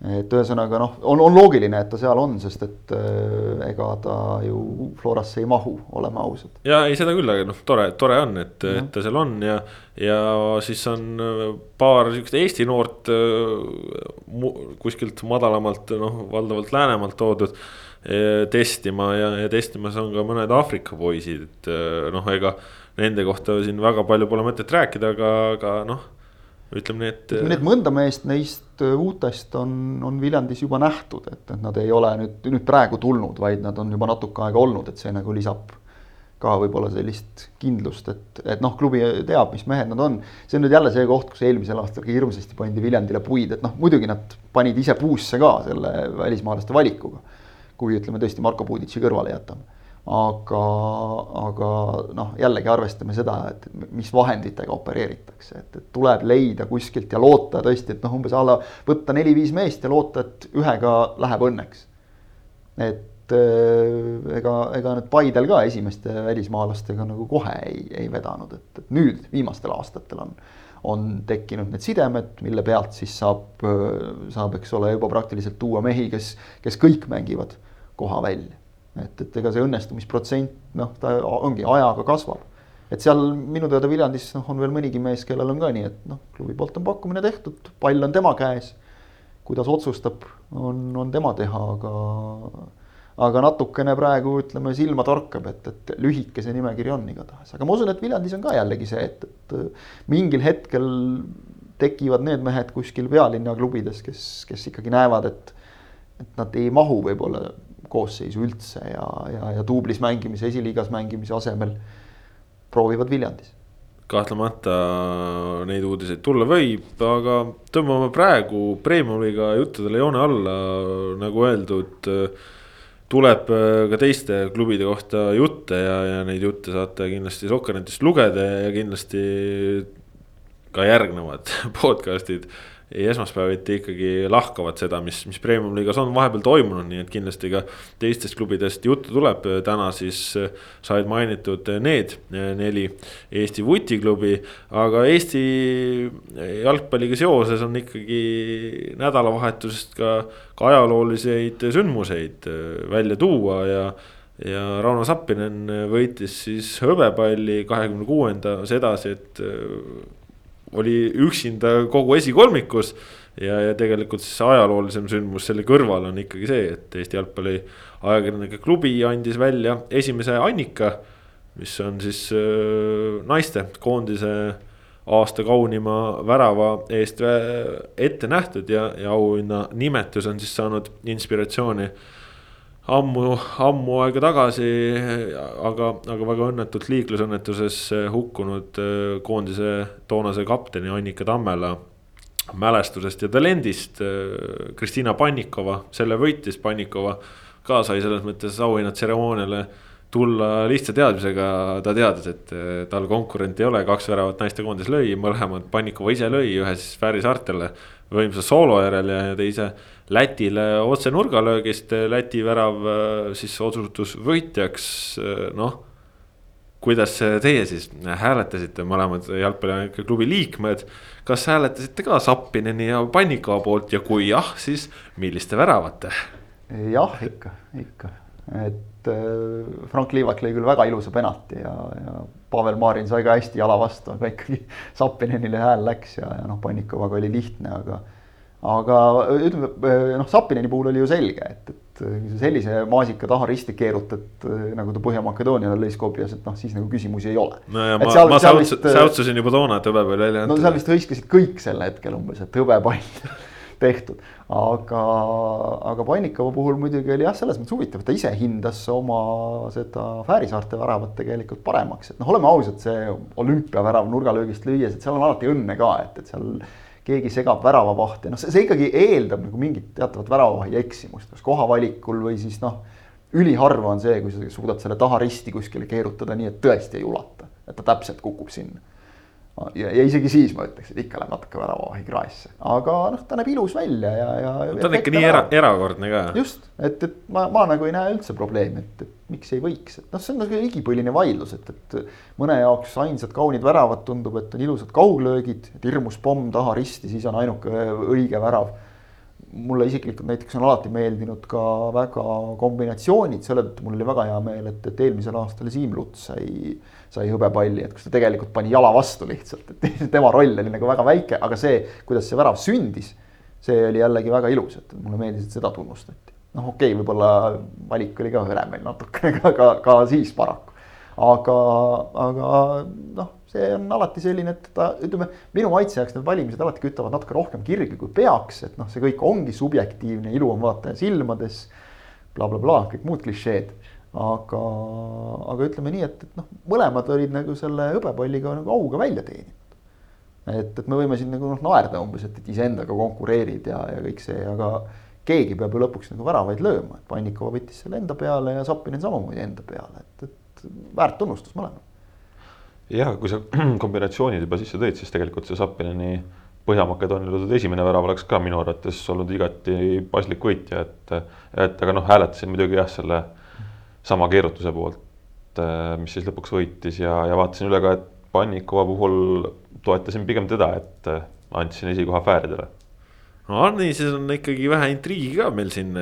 et ühesõnaga noh, on, on loogiline, et ta seal on, sest et äh, ega ta ju Florasse ei mahu, oleme ausad. ja ei, seda küll, aga noh, tore, tore on, et, et ta seal on ja, ja siis on äh, paar sihukest Eesti noort äh, kuskilt madalamalt, noh, valdavalt Läänemaalt toodud äh, testima ja, ja testimas on ka mõned Aafrika poisid, et äh, noh, ega nende kohta siin väga palju pole mõtet rääkida, aga, aga noh ütleme nii, et. ütleme nii, et mõnda meest neist äh, uutest on, on Viljandis juba nähtud, et, et nad ei ole nüüd, nüüd praegu tulnud, vaid nad on juba natuke aega olnud, et see nagu lisab ka võib-olla sellist kindlust, et, et noh, klubi teab, mis mehed nad on. see on nüüd jälle see koht, kus eelmisel aastal ka hirmsasti pandi Viljandile puid, et noh, muidugi nad panid ise puusse ka selle välismaalaste valikuga. kui ütleme tõesti Marko Puuditši kõrvale jätame aga, aga noh, jällegi arvestame seda, et mis vahenditega opereeritakse, et, et tuleb leida kuskilt ja loota tõesti, et noh, umbes a la võtta neli-viis meest ja loota, et ühega läheb õnneks. et äh, ega, ega need Paidel ka esimeste välismaalastega nagu kohe ei, ei vedanud, et nüüd viimastel aastatel on, on tekkinud need sidemed, mille pealt siis saab, saab, eks ole, juba praktiliselt tuua mehi, kes, kes kõik mängivad koha välja et, et ega see õnnestumisprotsent noh, ta ongi ajaga kasvab. et seal minu teada Viljandis noh, on veel mõnigi mees, kellel on ka nii, et noh, klubi poolt on pakkumine tehtud, pall on tema käes. kuidas otsustab, on, on tema teha, aga, aga natukene praegu ütleme, silma torkab, et, et lühike see nimekiri on igatahes, aga ma usun, et Viljandis on ka jällegi see, et, et mingil hetkel tekivad need mehed kuskil pealinna klubides, kes, kes ikkagi näevad, et, et nad ei mahu võib-olla koosseisu üldse ja, ja, ja duublis mängimise, esiliigas mängimise asemel proovivad Viljandis. kahtlemata neid uudiseid tulla võib, aga tõmbame praegu Premium-liiga juttudele joone alla, nagu öeldud tuleb ka teiste klubide kohta jutte ja, ja neid jutte saate kindlasti Sokkernetist lugeda ja kindlasti ka järgnevad podcast'id esmaspäeviti ikkagi lahkavad seda, mis, mis premium liigas on vahepeal toimunud, nii et kindlasti ka teistest klubidest juttu tuleb. täna siis said mainitud need neli Eesti vutiklubi, aga Eesti jalgpalliga seoses on ikkagi nädalavahetusest ka, ka ajalooliseid sündmuseid välja tuua ja ja Rauno Sappinen võitis siis hõbepalli kahekümne kuuendas edasi, et oli üksinda kogu esikolmikus. ja, ja tegelikult siis ajaloolisem sündmus selle kõrval on ikkagi see, et Eesti Jalgpalli Ajakirjanike Klubi andis välja esimese Annika. mis on siis äh, naiste koondise aasta kaunima värava eest ette nähtud ja, ja auhinna nimetus on siis saanud inspiratsiooni ammu, ammu aega tagasi, aga, aga väga õnnetult liiklusõnnetuses hukkunud äh, koondise toonase kapteni Annika Tammela mälestusest ja talendist. Äh, Kristina Pannikova, selle võitis Pannikova ka sai selles mõttes auhinnatseremooniale tulla lihtsa teadmisega, ta teadis, et tal konkurenti ei ole, kaks väravat naistekoondis lõi, mõlemad Pannikova ise lõi, ühe siis Fääri saartele võimsa soolo järel ja teise Lätile otse nurgalöögist, Läti värav äh, siis osutus võitjaks, äh, noh. kuidas teie siis hääletasite, mõlemad jalgpalliklubi liikmed, kas hääletasite ka Sappineni ja Pannikova poolt ja kui jah, siis milliste väravate? jah, ikka, ikka, et äh, Frank Liivak lõi küll väga ilusa penalti ja, ja Pavel Marin sai ka hästi jala vastu, aga ikkagi Sappinenile hääl läks ja, ja noh, Pannikovaga oli lihtne, aga aga ütleme noh, Sapineni puhul oli ju selge, et, et sa sellise maasika taha risti keerutad, nagu ta Põhja-Makedooniale lõi Skopjas, et noh, siis nagu küsimusi ei ole. no ja et ma, ma säutsusin juba toona, et hõbepall välja antud. no seal vist hõiskasid kõik sel hetkel umbes, et hõbepall tehtud, aga, aga Pannikova puhul muidugi oli jah, selles mõttes huvitav, ta ise hindas oma seda Fäärisaarte väravat tegelikult paremaks, et noh, oleme ausad, see olümpiavärav nurgalöögist lüües, et seal on alati õnne ka, et, et seal keegi segab väravavahti, noh, see, ikkagi eeldab nagu mingit teatavat väravavahi eksimust, kas kohavalikul või siis noh. üliharva on see, kui sa suudad selle taha risti kuskile keerutada nii, et tõesti ei ulata, et ta täpselt kukub sinna. Ja, ja isegi siis ma ütleks, et ikka läheb natuke väravavahi kraesse, aga noh, ta näeb ilus välja ja, ja. ta on ikka nii era, erakordne ka. just, et, et ma, ma nagu ei näe üldse probleemi, et, et miks ei võiks, et noh, see on nagu igipõline vaidlus, et, et mõne jaoks ainsad kaunid väravad tundub, et on ilusad kauglöögid, et hirmus pomm taha risti, siis on ainuke õige värav mulle isiklikult näiteks on alati meeldinud ka väga kombinatsioonid, selle tõttu mul oli väga hea meel, et, et eelmisel aastal Siim Luts sai, sai hõbepalli, et kus ta tegelikult pani jala vastu lihtsalt, et tema roll oli nagu väga väike, aga see, kuidas see värav sündis, see oli jällegi väga ilus, et mulle meeldis, et seda tunnustati. noh, okei okay,, võib-olla valik oli ka hõre meil natukene ka, ka, ka siis paraku, aga, aga noh see on alati selline, et ta ütleme, minu maitse jaoks need valimised alati kütavad natuke rohkem kirgi, kui peaks, et noh, see kõik ongi subjektiivne, ilu on vaataja silmades bla, bla. blablabla, kõik muud klišeed. aga, aga ütleme nii, et, et noh, mõlemad olid nagu selle hõbepalliga nagu auga välja teeninud. et, et me võime siin nagu noh naerda umbes, et, et iseendaga konkureerid ja, ja kõik see, aga keegi peab ju lõpuks nagu väravaid lööma, et Pannikova võttis selle enda peale ja Zappinen samamoodi enda peale, et, et väärt tunnustus mõlemale jah, kui sa kombinatsioonid juba sisse tõid, siis tegelikult see Zappineni Põhja-Makedoonia löödud esimene värav oleks ka minu arvates olnud igati paslik võitja, et, et aga noh, hääletasin muidugi jah, selle sama keerutuse poolt, mis siis lõpuks võitis ja, ja vaatasin üle ka, et Pannikova puhul toetasin pigem teda, et andsin esikoha Fääridele no Arni, siis on ikkagi vähe intriigi ka meil siin,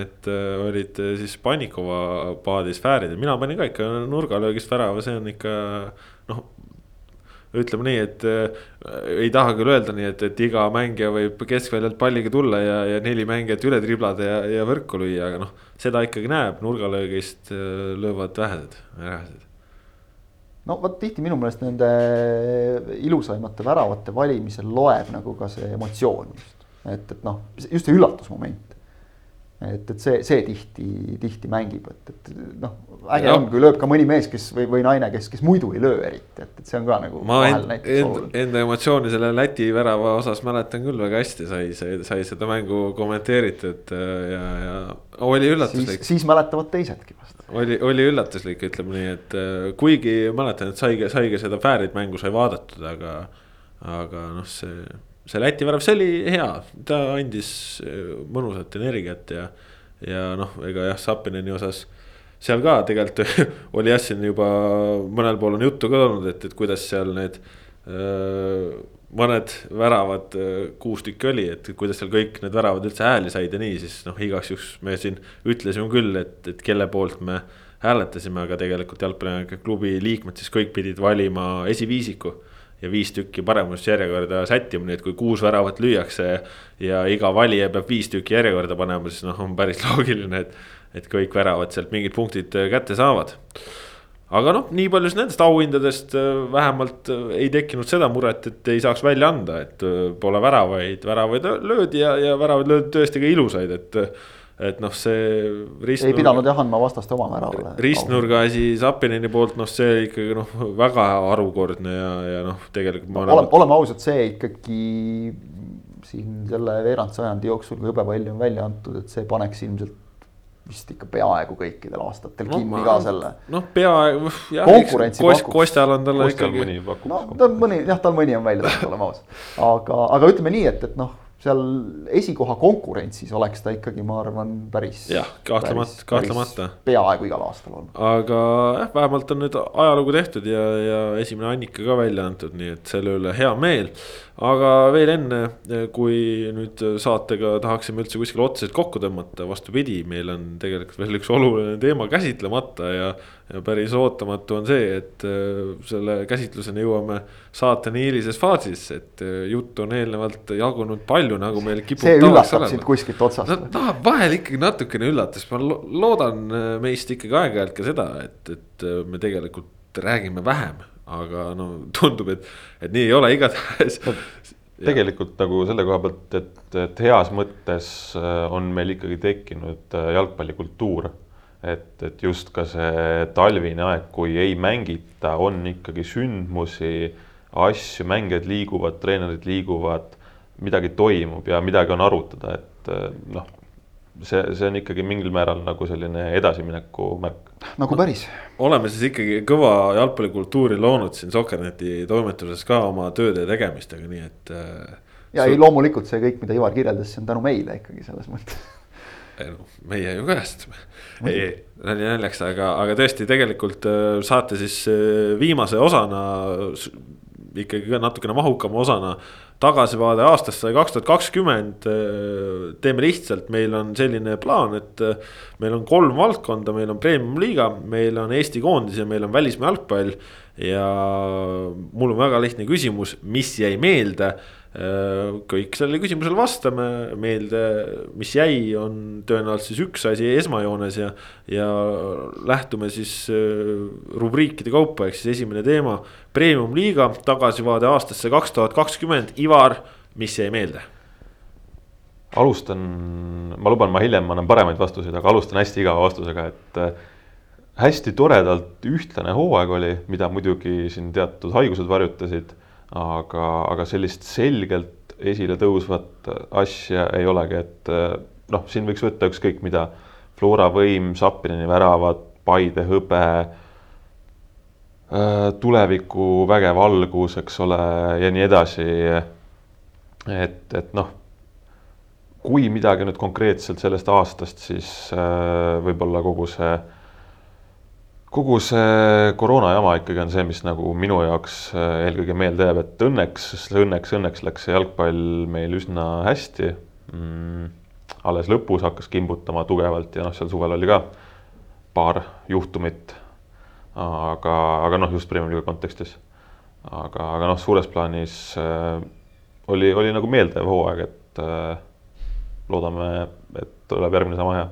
et olid siis Pannikova paadis Fääridel, mina panin ka ikka nurgalöögist värava, see on ikka noh ütleme nii, et äh, ei taha küll öelda nii, et, et iga mängija võib keskväljalt palliga tulla ja, ja neli mängijat üle triblada ja, ja võrku lüüa, aga noh, seda ikkagi näeb, nurgalöögist äh, löövad vähesed, vähesed. no vot tihti minu meelest nende ilusaimate väravate valimisel loeb nagu ka see emotsioon et, et noh, just see üllatusmoment et, et see, see tihti, tihti mängib, et, et noh, äge on, kui lööb ka mõni mees, kes või, või naine, kes, kes muidu ei löö eriti, et, et see on ka nagu. ma enda, enda, enda emotsiooni selle Läti värava osas mäletan küll väga hästi, sai, sai, sai seda mängu kommenteeritud äh, ja, ja oli üllatuslik. siis mäletavad teisedki vast. oli, oli üllatuslik, ütleme nii, et äh, kuigi mäletan, et saigi, saigi seda Fäärid mängu sai vaadatud, aga, aga noh, see see Läti värav, see oli hea, ta andis äh, mõnusat energiat ja, ja noh, ega jah, Sapineni osas seal ka tegelikult oli jah, siin juba mõnel pool on juttu ka olnud, et, et kuidas seal need öö, äh, mõned väravad, äh, kuus tükki oli, et kuidas seal kõik need väravad üldse hääli said ja nii, siis noh, igaks juhuks me siin ütlesime küll, et, et kelle poolt me hääletasime, aga tegelikult jalgpalliklubi liikmed siis kõik pidid valima esiviisiku ja viis tükki paremusjärjekorda sättima, nii et kui kuus väravat lüüakse ja iga valija peab viis tükki järjekorda panema, siis noh, on päris loogiline, et, et kõik väravad sealt mingid punktid äh, kätte saavad. aga noh, nii palju siis nendest auhindadest äh, vähemalt äh, ei tekkinud seda muret, et ei saaks välja anda, et pole väravaid, väravaid löödi ja, ja väravaid löödi tõesti ka ilusaid, et et noh, see ristnurga. ei pidanud jah andma vastaste oma väravale. ristnurga asi Zapinini poolt, noh, see ikkagi noh, väga harukordne ja, ja noh, tegelikult ma no,. oleme, oleme ausad, see ikkagi siin selle veerandsajandi jooksul, kui hõbepalli on välja antud, et see paneks ilmselt vist ikka peaaegu kõikidel aastatel no, kinni ka selle. noh, peaaegu jah. konkurentsi kost. Kostal on talle ikkagi. no tal mõni jah, tal mõni on välja tulnud, oleme ausad. aga, aga ütleme nii, et, et noh seal esikoha konkurentsis oleks ta ikkagi, ma arvan, päris. jah, kahtlemata, kahtlemata. peaaegu igal aastal olnud. aga jah, vähemalt on nüüd ajalugu tehtud ja, ja esimene Annika ka välja antud, nii et selle üle hea meel. aga veel enne, kui nüüd saatega tahaksime üldse kuskile otseselt kokku tõmmata, vastupidi, meil on tegelikult veel üks oluline teema käsitlemata ja ja päris ootamatu on see, et äh, selle käsitluseni jõuame saateni hiilises faasis, et äh, juttu on eelnevalt jagunud palju, nagu meil kipub. see üllatab sind kuskilt otsast no,. no vahel ikkagi natukene üllatas, ma loodan äh, meist ikkagi aeg-ajalt ka seda, et, et me tegelikult räägime vähem, aga no tundub, et, et nii ei ole igatahes tegelikult nagu selle koha pealt, et, et heas mõttes on meil ikkagi tekkinud jalgpallikultuur et, et just ka see talvine aeg, kui ei mängita, on ikkagi sündmusi, asju, mängijad liiguvad, treenerid liiguvad, midagi toimub ja midagi on arutada, et noh, see, see on ikkagi mingil määral nagu selline edasimineku märk. nagu päris. oleme siis ikkagi kõva jalgpallikultuuri loonud siin Sokkerneti toimetuses ka oma tööde ja tegemistega, nii et. Äh, ja ei, loomulikult see kõik, mida Ivar kirjeldas, see on tänu meile ikkagi selles mõttes meie ju kajastame, ei, nali naljaks, aga, aga tõesti, tegelikult äh, saate siis äh, viimase osana ikkagi ka natukene mahukama osana tagasivaade aastasse kaks tuhat kakskümmend. Äh, teeme lihtsalt, meil on selline plaan, et meil on kolm valdkonda, meil on premium-liiga, meil on Eesti koondis ja meil on välismaa jalgpall. ja mul on väga lihtne küsimus, mis jäi meelde kõik sellele küsimusele vastame, meelde, mis jäi, on tõenäoliselt siis üks asi esmajoones ja. ja lähtume siis äh, rubriikide kaupa, ehk siis esimene teema, premium-liiga, tagasivaade aastasse kaks tuhat kakskümmend, Ivar, mis jäi meelde? alustan, ma luban, ma hiljem annan paremaid vastuseid, aga alustan hästi igava vastusega, et äh, hästi toredalt ühtlane hooaeg oli, mida muidugi siin teatud haigused varjutasid aga, aga sellist selgelt esile tõusvat asja ei olegi, et noh, siin võiks võtta ükskõik mida. Flora võim, Sapinini väravad, Paide hõbe, äh, tuleviku vägev algus, eks ole, ja nii edasi. et, et noh, kui midagi nüüd konkreetselt sellest aastast, siis äh, võib-olla kogu see kogu see koroona jama ikkagi on see, mis nagu minu jaoks äh, eelkõige meelde jääb, et õnneks, õnneks, õnneks läks see jalgpall meil üsna hästi mm,. alles lõpus hakkas kimbutama tugevalt ja noh, seal suvel oli ka paar juhtumit. aga, aga noh, just Premiumi kontekstis. aga, aga noh, suures plaanis äh, oli, oli nagu meeldiv hooaeg, et äh, loodame, et tuleb järgmine sama hea.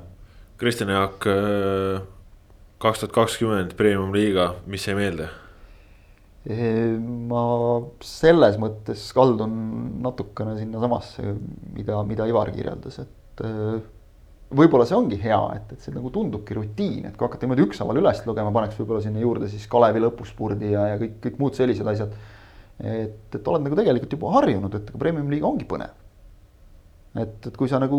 Kristjan Jaak äh kaks tuhat kakskümmend premium-liiga, mis jäi meelde? ma selles mõttes kaldun natukene sinnasamasse, mida, mida Ivar kirjeldas, et äh, võib-olla see ongi hea, et, et see nagu tundubki rutiin, et kui hakata niimoodi ükshaaval üles lugema, paneks võib-olla sinna juurde siis Kalevi lõpuspurdi ja, ja kõik, kõik muud sellised asjad. et, et oled nagu tegelikult juba harjunud, et premium-liiga ongi põnev et, et kui sa nagu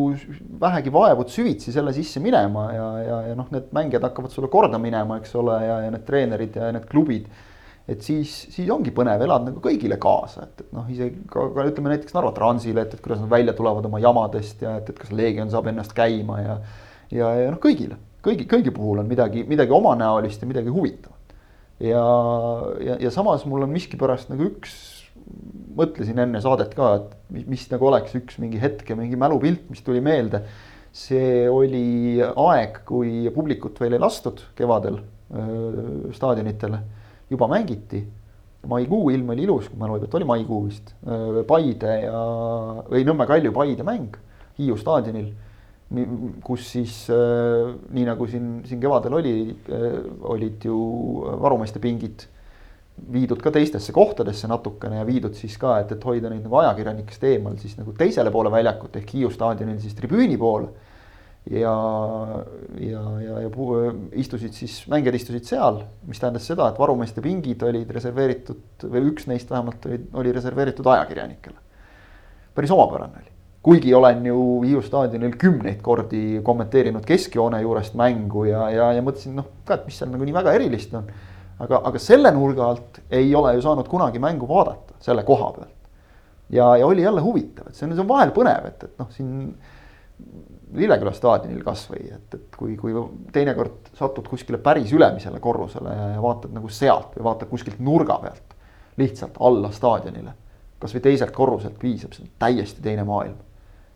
vähegi vaevud süvitsi selle sisse minema ja, ja, ja noh, need mängijad hakkavad sulle korda minema, eks ole, ja, ja need treenerid ja need klubid. et siis, siis ongi põnev, elad nagu kõigile kaasa, et, et noh, isegi ka, ka ütleme näiteks Narva Transile, et, et kuidas nad välja tulevad oma jamadest ja et, et kas Leegion saab ennast käima ja. ja, ja noh, kõigile, kõigi, kõigi puhul on midagi, midagi omanäolist ja midagi huvitavat. ja, ja, ja samas mul on miskipärast nagu üks mõtlesin enne saadet ka, et mis, mis nagu oleks üks mingi hetk ja mingi mälupilt, mis tuli meelde. see oli aeg, kui publikut veel ei lastud kevadel öö, staadionitele, juba mängiti. maikuu ilm oli ilus, kui mälu ei peta, oli maikuu vist. Paide ja, või Nõmme Kalju Paide mäng Hiiu staadionil kus siis nii nagu siin, siin kevadel oli, olid ju varumeeste pingid viidud ka teistesse kohtadesse natukene ja viidud siis ka, et, et hoida neid nagu ajakirjanikest eemal siis nagu teisele poole väljakut ehk Hiiu staadionil siis tribüüni poole. ja, ja, ja, ja istusid siis, mängijad istusid seal, mis tähendas seda, et varumeeste pingid olid reserveeritud või üks neist vähemalt oli, oli reserveeritud ajakirjanikele. päris omapärane oli, kuigi olen ju Hiiu staadionil kümneid kordi kommenteerinud keskjoone juurest mängu ja, ja, ja mõtlesin noh, ka, et mis seal nagu nii väga erilist on aga, aga selle nurga alt ei ole ju saanud kunagi mängu vaadata selle koha pealt. ja, ja oli jälle huvitav, et see on, see on vahel põnev, et, et noh, siin Lilleküla staadionil kasvõi, et, et kui, kui teinekord satud kuskile päris ülemisele korrusele ja vaatad nagu sealt või vaatad kuskilt nurga pealt lihtsalt alla staadionile. kasvõi teiselt korruselt viisab, see on täiesti teine maailm.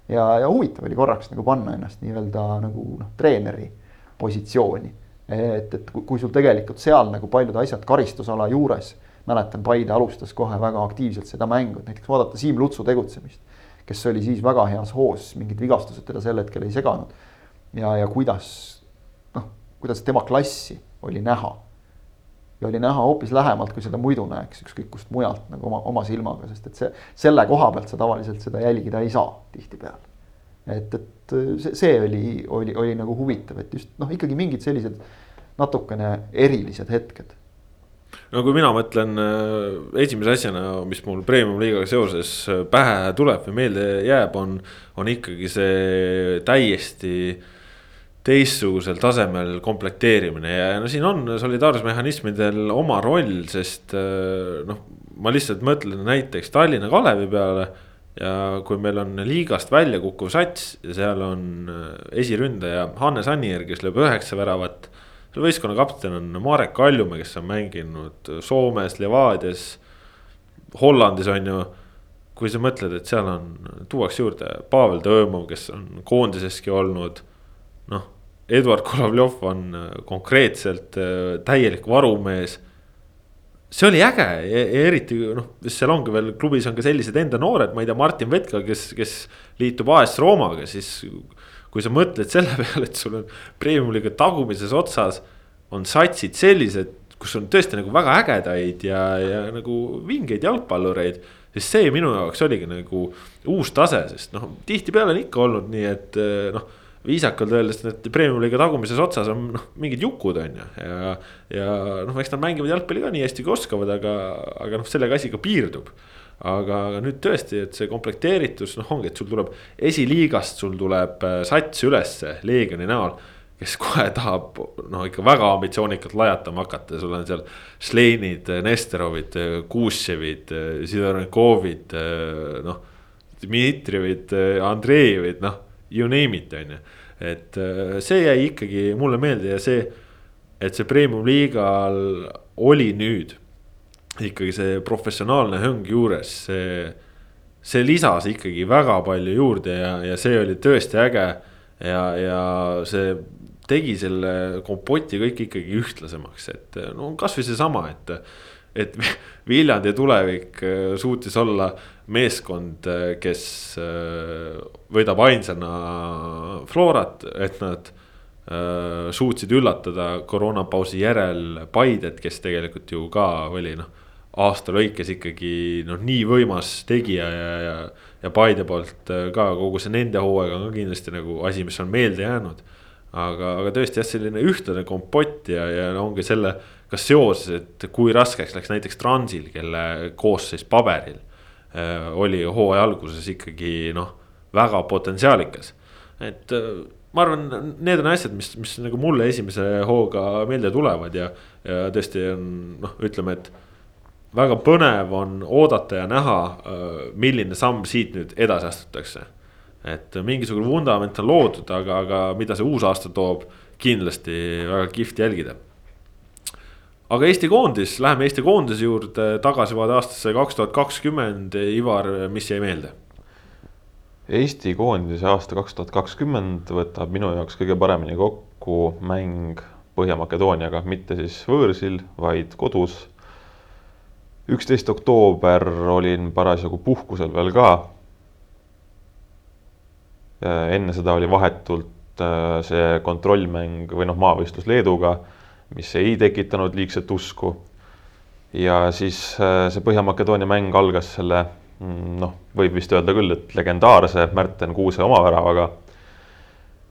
ja, ja huvitav oli korraks nagu panna ennast nii-öelda nagu noh, treeneri positsiooni et, et kui sul tegelikult seal nagu paljud asjad karistusala juures, mäletan, Paide alustas kohe väga aktiivselt seda mängu, et näiteks vaadata Siim Lutsu tegutsemist. kes oli siis väga heas hoos, mingid vigastused teda sel hetkel ei seganud. ja, ja kuidas noh, kuidas tema klassi oli näha. ja oli näha hoopis lähemalt, kui seda muidu näeks ükskõik kust mujalt nagu oma, oma silmaga, sest et see, selle koha pealt sa tavaliselt seda jälgida ei saa tihtipeale. Et, et see, see oli, oli, oli nagu huvitav, et just noh, ikkagi mingid sellised natukene erilised hetked. no kui mina mõtlen äh, esimese asjana, mis mul premium-liigaga seoses äh, pähe tuleb või meelde jääb, on, on ikkagi see täiesti teistsugusel tasemel komplekteerimine ja no siin on solidaarsusmehhanismidel oma roll, sest äh, noh, ma lihtsalt mõtlen näiteks Tallinna Kalevi peale. Ja kui meil on liigast välja kukkuv sats ja seal on esiründaja Hannes Annier, kes lööb üheksa väravat selle võistkonna kapten on Marek Kaljumäe, kes on mänginud Soomes, Levadias, Hollandis on ju. kui sa mõtled, et seal on, tuuakse juurde Pavel Tõõmov, kes on koondiseski olnud. noh, Eduard Kolovjov on konkreetselt äh, täielik varumees see oli äge ja, ja eriti noh, seal ongi veel klubis on ka sellised enda noored, ma ei tea, Martin Vetka, kes, kes liitub AS Roomaga, siis kui sa mõtled selle peale, et sul on premium-liiga tagumises otsas on satsid sellised, kus on tõesti nagu väga ägedaid ja, ja nagu vingeid jalgpallureid. siis see minu jaoks oligi nagu uus tase, sest noh, tihtipeale on ikka olnud nii, et noh viisakalt öeldes need premium-liiga tagumises otsas on noh, mingid jukud on ju ja, ja noh, eks nad mängivad jalgpalli ka nii hästi kui oskavad, aga, aga noh, sellega asi ka piirdub aga, aga nüüd tõesti, et see komplekteeritus noh, ongi, et sul tuleb esiliigast, sul tuleb äh, sats ülesse Leegioni näol kes kohe tahab no ikka väga ambitsioonikalt lajatama hakata, sul on seal Šleinid, Nesterovid, Kuuševid, Sidorenkovid, noh. Dmitrijevid, Andreevid, noh, you name it, on ju. et äh, see jäi ikkagi mulle meelde ja see, et see premium liigal oli nüüd ikkagi see professionaalne hõng juures, see, see lisas ikkagi väga palju juurde ja, ja see oli tõesti äge. ja, ja see tegi selle kompoti kõik ikkagi ühtlasemaks, et no kasvõi seesama, et. Et Viljandi tulevik äh, suutis olla meeskond, äh, kes äh, võidab ainsana Florat, et nad suutsid üllatada koroonapausi järel Paidet, kes tegelikult ju ka oli noh aasta lõikes ikkagi noh, nii võimas tegija ja, ja, ja Paide poolt ka kogu see nende hooaeg on ka kindlasti nagu asi, mis on meelde jäänud. Aga, aga tõesti jah, selline ühtlane kompott ja, ja ongi selle ka seoses, et kui raskeks läks näiteks Transil, kelle koosseis paberil äh, oli hooaja alguses ikkagi noh, väga potentsiaalikas. et äh, ma arvan, need on asjad, mis, mis nagu mulle esimese hooga meelde tulevad ja, ja tõesti on noh, ütleme, et väga põnev on oodata ja näha, äh, milline samm siit nüüd edasi astutakse. Et mingisugune vundament on loodud, aga, aga mida see uus aasta toob, kindlasti väga kihvt jälgida. aga Eesti koondis, läheme Eesti koondise juurde, tagasivaade aastasse kaks tuhat kakskümmend, Ivar, mis jäi meelde? Eesti koondise aasta kaks tuhat kakskümmend võtab minu jaoks kõige paremini kokku mäng Põhja-Makedooniaga, mitte siis võõrsil, vaid kodus üksteist oktoober olin parasjagu puhkusel veel ka. Enne seda oli vahetult äh, see kontrollmäng või noh, maavõistlus Leeduga, mis ei tekitanud liigset usku. ja siis äh, see Põhja-Makedoonia mäng algas selle mm, noh, võib vist öelda küll, et legendaarse Märten Kuuse omaväravaga.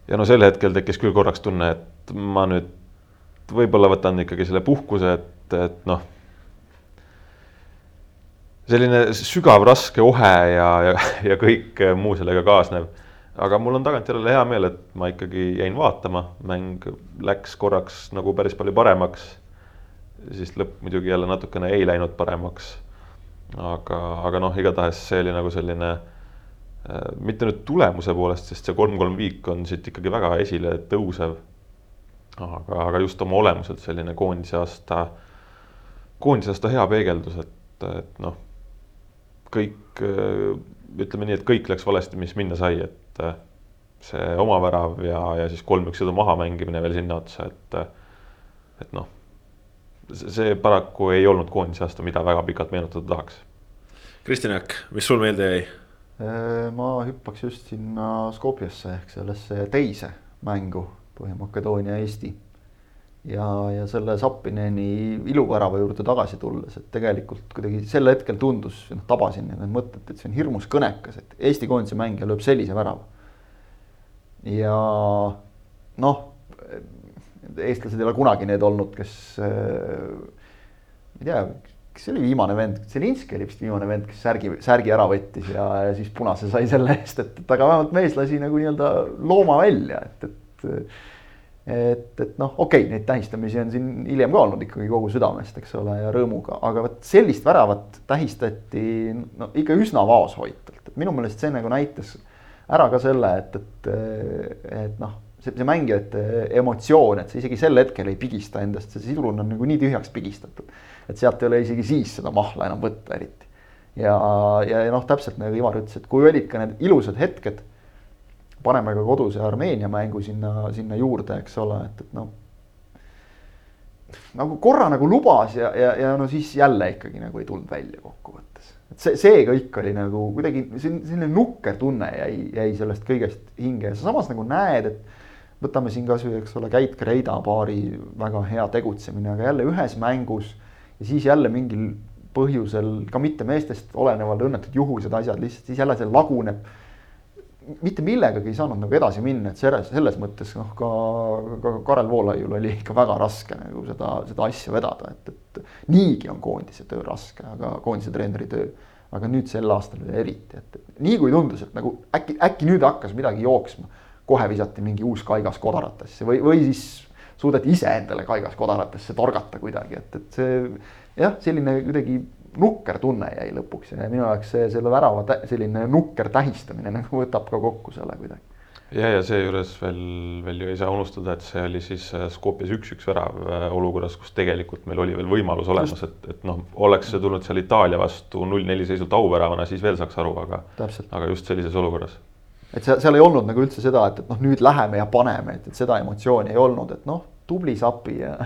ja no sel hetkel tekkis küll korraks tunne, et ma nüüd võib-olla võtan ikkagi selle puhkuse, et, et noh selline sügav, raske ohe ja, ja, ja kõik muu sellega kaasnev. Aga mul on tagantjärele hea meel, et ma ikkagi jäin vaatama, mäng läks korraks nagu päris palju paremaks. siis lõpp muidugi jälle natukene ei läinud paremaks. aga, aga noh, igatahes see oli nagu selline äh, mitte nüüd tulemuse poolest, sest see kolm-kolm viik on siit ikkagi väga esile tõusev. aga, aga just oma olemuselt selline koondise aasta, koondise aasta hea peegeldus, et, et noh kõik, äh, ütleme nii, et kõik läks valesti, mis minna sai, et äh, see oma värav ja, ja siis kolm-üks sõidu maha mängimine veel sinna otsa, et, äh, et noh, see paraku ei olnud koondise aasta, mida väga pikalt meenutada tahaks. Kristjan Jaak, mis sul meelde jäi? ma hüppaks just sinna Skopjesse ehk sellesse teise mängu Põhja-Makedoonia, Eesti ja, ja selle Zappineni iluvärava juurde tagasi tulles, et tegelikult kuidagi sel hetkel tundus, noh tabasin need mõtted, et see on hirmus kõnekas, et Eesti koondise mängija lööb sellise värava. ja noh, eestlased ei ole kunagi need olnud, kes ma ei tea, kas see oli viimane vend, Zelinski oli vist viimane vend, kes särgi, särgi ära võttis ja, ja siis punase sai selle eest, et, et aga vähemalt mees lasi nagu nii-öelda looma välja, et, et et, et noh, okei okay,, neid tähistamisi on siin hiljem ka olnud ikkagi kogu südamest, eks ole, ja rõõmuga, aga vot sellist väravat tähistati no ikka üsna vaoshoitult, et minu meelest see nagu näitas ära ka selle, et, et, et noh, see, see mängijate emotsioon, et sa isegi sel hetkel ei pigista endast, see sidrun on nagu nii tühjaks pigistatud. et sealt ei ole isegi siis seda mahla enam võtta eriti. ja, ja, noh, täpselt nagu Ivar ütles, et kui olid ka need ilusad hetked, paneme ka koduse Armeenia mängu sinna, sinna juurde, eks ole, et, et noh nagu korra nagu lubas ja, ja, ja no siis jälle ikkagi nagu ei tulnud välja kokkuvõttes et see, see kõik oli nagu kuidagi selline nukker tunne jäi, jäi sellest kõigest hinge ja sa samas nagu näed, et võtame siin kasvõi, eks ole, Käit Kreida paari väga hea tegutsemine, aga jälle ühes mängus ja siis jälle mingil põhjusel ka mitte meestest oleneval õnnetud juhused, asjad lihtsalt siis jälle see laguneb. Mitte millegagi ei saanud nagu edasi minna, et selles, selles mõttes noh, ka, ka Karel Voolaiul oli ikka väga raske nagu seda, seda asja vedada, et, et niigi on koondise töö raske, aga koondise treeneri töö. aga nüüd sel aastal eriti, et nii kui tundus, et nagu äkki, äkki nüüd hakkas midagi jooksma, kohe visati mingi uus kaigas kodaratesse või, või siis suudeti iseendale kaigas kodaratesse torgata kuidagi, et, et see jah, selline kuidagi nukker tunne jäi lõpuks ja minu jaoks see selle värava selline nukker tähistamine nagu võtab ka kokku selle kuidagi ja, ja seejuures veel, veel ju ei saa unustada, et see oli siis äh, Skopjas üks-üks värav äh, olukorras, kus tegelikult meil oli veel võimalus olemas, et, et noh, oleks see tulnud seal Itaalia vastu null-neli seisult auväravana, siis veel saaks aru, aga, aga just sellises olukorras. et seal, seal ei olnud nagu üldse seda, et, et noh, nüüd läheme ja paneme, et, et seda emotsiooni ei olnud, et noh, tubli sapi ja,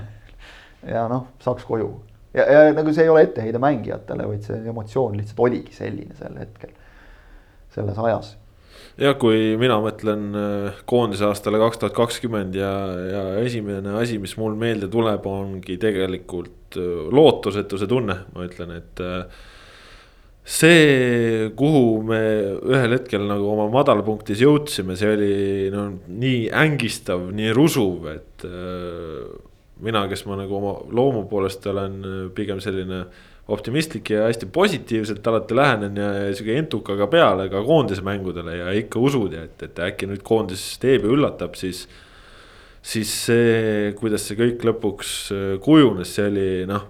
ja noh, saaks koju. Ja, ja nagu see ei ole etteheide mängijatele, vaid see emotsioon lihtsalt oligi selline sel hetkel, selles ajas. Jah, kui mina mõtlen äh, koondise aastale kaks tuhat kakskümmend ja, ja esimene asi, mis mul meelde tuleb, ongi tegelikult äh, lootusetuse tunne, ma ütlen, et äh, see, kuhu me ühel hetkel nagu oma madalpunktis jõudsime, see oli no nii ängistav, nii rusuv, et mina, kes ma nagu oma loomu poolest olen pigem selline äh, optimistlik ja hästi positiivselt alati lähenen ja, ja sihuke entukaga peale ka koondise mängudele ja ikka usud ja et, et äkki nüüd koondis teeb ja üllatab, siis. siis see, kuidas see kõik lõpuks äh, kujunes, see oli noh,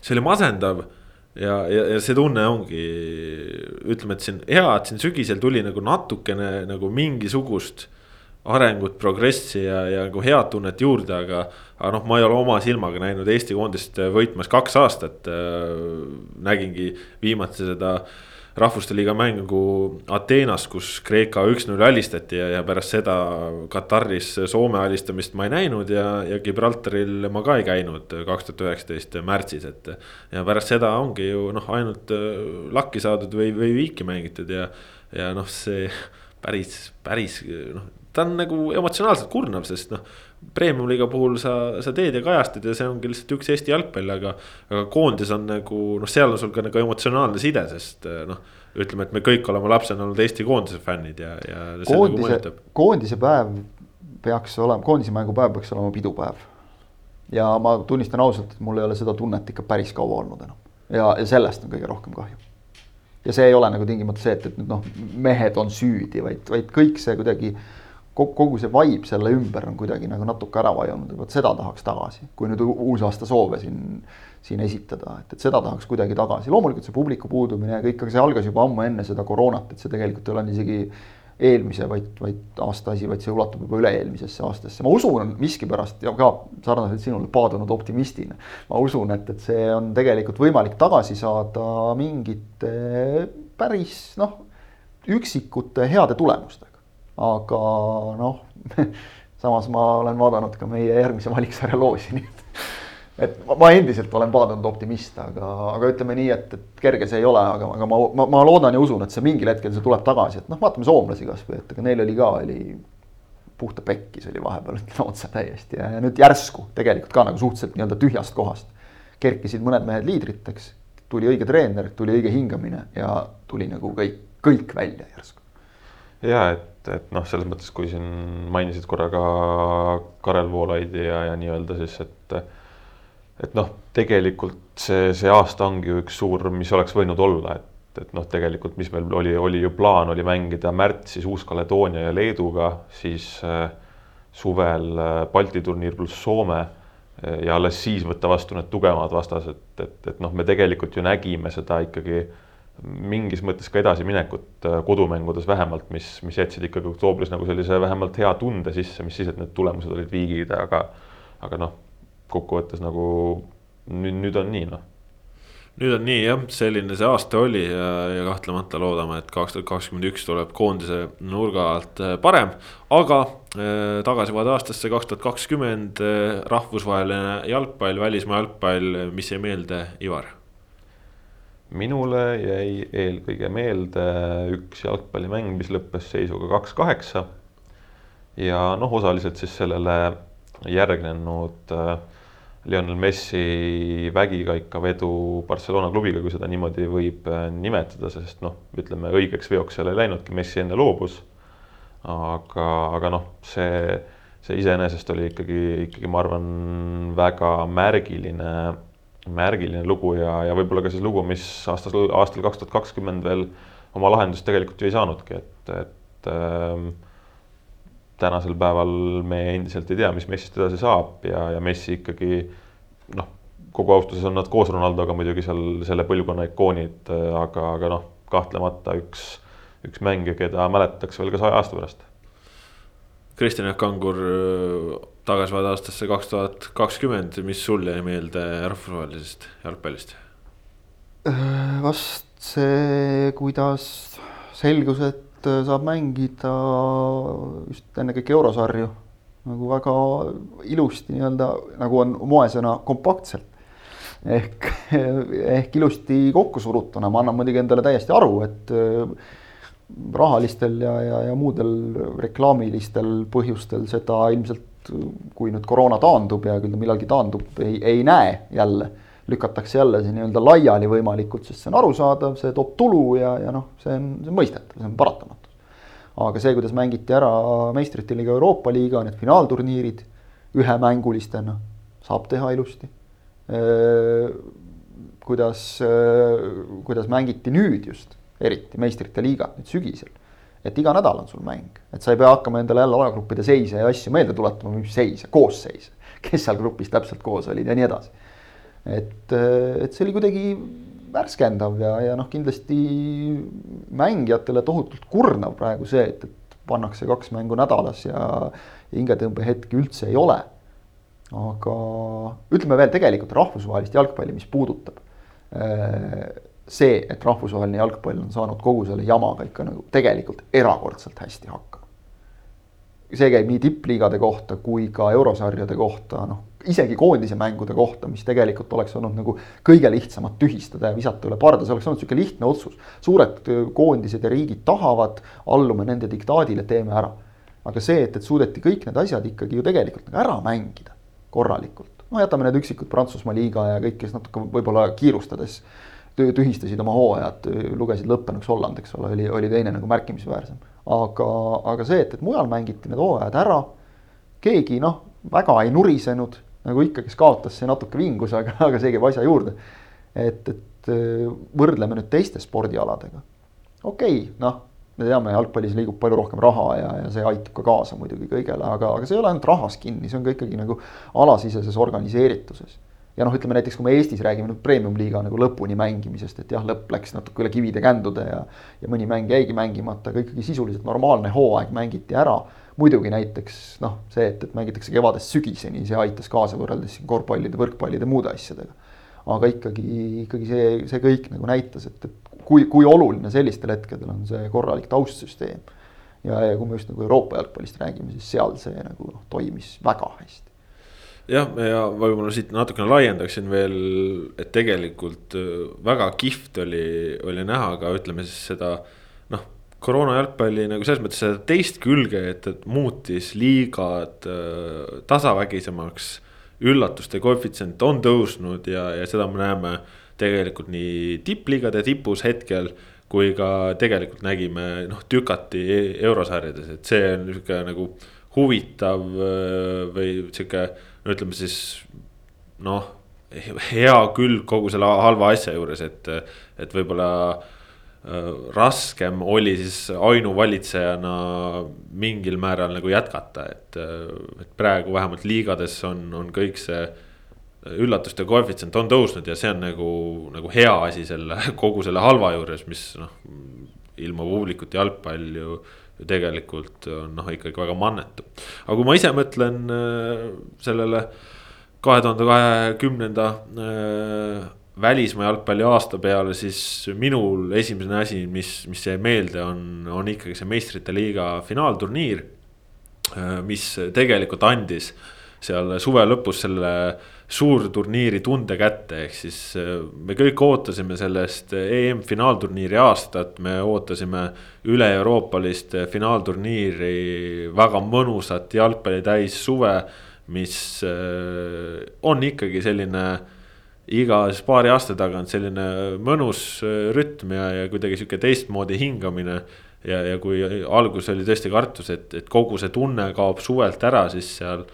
see oli masendav ja, ja, ja see tunne ongi, ütleme, et siin hea, et siin sügisel tuli nagu natukene nagu mingisugust arengut, progressi ja, ja nagu head tunnet juurde, aga. aga noh, ma ei ole oma silmaga näinud Eesti koondist võitmas kaks aastat. nägingi viimati seda rahvuste liiga mängu Ateenas, kus Kreeka üks-null alistati ja, ja pärast seda Kataris Soome alistamist ma ei näinud ja, ja Gibraltaril ma ka ei käinud kaks tuhat üheksateist märtsis, et. ja pärast seda ongi ju noh, ainult lakki saadud või, või viiki mängitud ja, ja noh, see päris, päris noh ta on nagu emotsionaalselt kurnav, sest noh. Premium-liiga puhul sa, sa teed ja kajastad ja see ongi lihtsalt üks Eesti jalgpall, aga. aga koondis on nagu noh, seal on sul ka nagu emotsionaalne side, sest noh. ütleme, et me kõik oleme lapsena olnud Eesti koondise fännid ja, ja. Nagu koondise, koondise päev peaks olema, koondise mängupäev peaks olema pidupäev. ja ma tunnistan ausalt, et mul ei ole seda tunnet ikka päris kaua olnud enam ja, ja sellest on kõige rohkem kahju ja see ei ole nagu tingimata see, et, et noh, mehed on süüdi, vaid, vaid kõik see kuidagi kogu see vibe selle ümber on kuidagi nagu natuke ära vajunud vot seda tahaks tagasi, kui nüüd uusaasta soove siin, siin esitada, et, et seda tahaks kuidagi tagasi, loomulikult see publiku puudumine ja kõik, aga see algas juba ammu enne seda koroonat, et see tegelikult ei ole isegi eelmise, vaid, vaid aasta asi, vaid see ulatub juba üle-eelmisesse aastasse, ma usun miskipärast ja ka sarnaselt sinule paadunud optimistina. ma usun, et, et see on tegelikult võimalik tagasi saada mingite päris noh, üksikute heade tulemustega aga noh samas ma olen vaadanud ka meie järgmise valiksarja loosi, nii et. et ma endiselt olen paadunud optimist, aga, aga ütleme nii, et, et kerge see ei ole, aga, aga ma, ma, ma loodan ja usun, et see mingil hetkel see tuleb tagasi, et noh, vaatame soomlasi kasvõi, et ega neil oli ka, oli puhta pekkis oli vahepeal, ütlen otse täiesti ja, ja nüüd järsku tegelikult ka nagu suhteliselt nii-öelda tühjast kohast. kerkisid mõned mehed liidriteks, tuli õige treener, tuli õige hingamine ja tuli nagu kõik, kõik välja järsku. ja et et, et noh, selles mõttes, kui siin mainisid korra ka Karel Voolaidi ja, ja nii-öelda siis, et et noh, tegelikult see, see aasta ongi ju üks suur, mis oleks võinud olla, et, et noh, tegelikult, mis meil oli, oli ju plaan, oli mängida märtsis Uus-Kaledoonia ja Leeduga, siis äh, suvel äh, Balti turniir pluss Soome äh, ja alles siis võtta vastu need tugevamad vastased, et, et, et noh, me tegelikult ju nägime seda ikkagi mingis mõttes ka edasiminekut äh, kodumängudes vähemalt, mis, mis jätsid ikkagi oktoobris nagu sellise vähemalt hea tunde sisse, mis siis, et need tulemused olid viigid, aga aga noh, kokkuvõttes nagu nüüd, nüüd on nii noh nüüd on nii jah, selline see aasta oli ja, ja kahtlemata loodame, et kaks tuhat kakskümmend üks tuleb koondise nurga alt äh, parem. aga äh, tagasivaade aastasse kaks tuhat kakskümmend, äh, rahvusvaheline jalgpall, välismaa jalgpall, mis jäi meelde, Ivar? Minule jäi eelkõige meelde üks jalgpallimäng, mis lõppes seisuga kaks kaheksa. ja noh, osaliselt siis sellele järgnenud äh, Lionel Messi vägikaikavedu Barcelona klubiga, kui seda niimoodi võib äh, nimetada, sest noh, ütleme õigeks veoks seal ei läinudki, Messi enne loobus. aga, aga noh, see, see iseenesest oli ikkagi, ikkagi ma arvan, väga märgiline, märgiline lugu ja, ja võib-olla ka siis lugu, mis aastal, aastal kaks tuhat kakskümmend veel oma lahendust tegelikult ju ei saanudki, et, et äh, tänasel päeval me endiselt ei tea, mis Messist edasi saab ja, ja Messi ikkagi noh, kogu austuses on nad koos Ronaldoga muidugi seal selle põlvkonna ikoonid, aga, aga noh, kahtlemata üks, üks mängija, keda mäletatakse veel ka saja aasta pärast. Kristjan Kangur, tagasivaade aastasse kaks tuhat kakskümmend, mis sul jäi meelde rahvusvahelisest jalgpallist? vast see, kuidas selgus, et Äh, saab mängida just ennekõike eurosarju nagu väga ilusti nii-öelda nagu on moesõna kompaktselt. ehk, ehk ilusti kokku surutuna, ma annan muidugi endale täiesti aru, et äh, rahalistel ja, ja, ja muudel reklaamilistel põhjustel seda ilmselt, kui nüüd koroona taandub ja küll ta millalgi taandub, ei, ei näe jälle lükatakse jälle see nii-öelda laiali võimalikult, sest see on arusaadav, see toob tulu ja, ja noh, see on, see on mõistetav, see on paratamatus. aga see, kuidas mängiti ära meistrite liiga, Euroopa liiga, need finaalturniirid ühemängulistena, saab teha ilusti. kuidas, kuidas mängiti nüüd just, eriti meistrite liiga nüüd sügisel et iga nädal on sul mäng, et sa ei pea hakkama endale jälle alagruppide seise ja asju meelde tuletama, mis seise, koosseise, kes seal grupis täpselt koos olid ja nii edasi et, et see oli kuidagi värskendav ja, ja noh, kindlasti mängijatele tohutult kurnav praegu see, et, et pannakse kaks mängu nädalas ja, ja hingetõmbehetki üldse ei ole. aga ütleme veel tegelikult rahvusvahelist jalgpalli, mis puudutab. See, et rahvusvaheline jalgpall on saanud kogu selle jamaga ikka nagu tegelikult erakordselt hästi hakkama. see käib nii tippliigade kohta kui ka eurosarjade kohta, noh isegi koondise mängude kohta, mis tegelikult oleks olnud nagu kõige lihtsamad tühistada ja visata üle parda, see oleks olnud niisugune lihtne otsus. suured koondised ja riigid tahavad, allume nende diktaadile, teeme ära. aga see, et, et suudeti kõik need asjad ikkagi ju tegelikult nagu ära mängida korralikult. no jätame need üksikud Prantsusmaa liiga ja kõik, kes natuke võib-olla kiirustades tühistasid oma hooajad, lugesid lõppenuks Holland, eks ole, oli, oli teine nagu märkimisväärsem. aga, aga see, et, et mujal mängiti need hooajad ära, keegi noh, väga ei nurisenud nagu ikka, kes kaotas, see natuke vingus, aga, aga see käib asja juurde. et, et võrdleme nüüd teiste spordialadega. okei okay,, noh, me teame, jalgpallis liigub palju rohkem raha ja, ja see aitab ka kaasa muidugi kõigele, aga, aga see ei ole ainult rahas kinni, see on ka ikkagi nagu alasiseses organiseerituses ja noh, ütleme näiteks, kui me Eestis räägime nüüd premium-liiga nagu lõpuni mängimisest, et jah, lõpp läks natuke üle kivide-kändude ja ja mõni mäng jäigi mängimata, aga ikkagi sisuliselt normaalne hooaeg mängiti ära muidugi näiteks noh, see, et, et mängitakse kevadest sügiseni, see aitas kaasa võrreldes korvpallide, võrkpallide, muude asjadega. aga ikkagi, ikkagi see, see kõik nagu näitas, et, et kui, kui oluline sellistel hetkedel on see korralik taustsüsteem. ja, ja kui me just nagu Euroopa jalgpallist räägime, siis seal see nagu noh, toimis väga hästi jah, ja võib-olla siit natukene laiendaksin veel, et tegelikult äh, väga kihvt oli, oli näha ka ütleme siis seda koroona jalgpalli nagu selles mõttes seda teist külge, et, et muutis liigad äh, tasavägisemaks. üllatuste koefitsient on tõusnud ja, ja seda me näeme tegelikult nii tippliigade tipus hetkel. kui ka tegelikult nägime noh, tükati e-, eurosarjades, et see on nihuke nagu huvitav äh, või sihuke no ütleme siis noh hea külg kogu selle halva asja juures, et, et võib-olla äh, raskem oli siis ainuvalitsejana mingil määral nagu jätkata, et, et praegu vähemalt liigades on, on kõik see üllatuste koefitsient on tõusnud ja see on nagu, nagu hea asi selle kogu selle halva juures, mis noh. ilma publikut jalgpall ju, ju tegelikult on noh, ikkagi väga mannetu. aga kui ma ise mõtlen äh, sellele kahe tuhande kahekümnenda äh, välismaa jalgpalli aasta peale, siis minul esimene asi, mis, mis jäi meelde, on, on ikkagi see meistrite liiga finaalturniir. Äh, mis tegelikult andis seal suve lõpus selle suurturniiri tunde kätte, ehk siis äh, me kõik ootasime sellest EM-finaalturniiri aastat, me ootasime üle-euroopalist finaalturniiri, väga mõnusat jalgpalli täis suve mis äh, on ikkagi selline iga siis paari aasta tagant selline mõnus äh, rütm ja, ja kuidagi sihuke teistmoodi hingamine. ja, ja kui alguses oli tõesti kartus, et, et kogu see tunne kaob suvelt ära, siis seal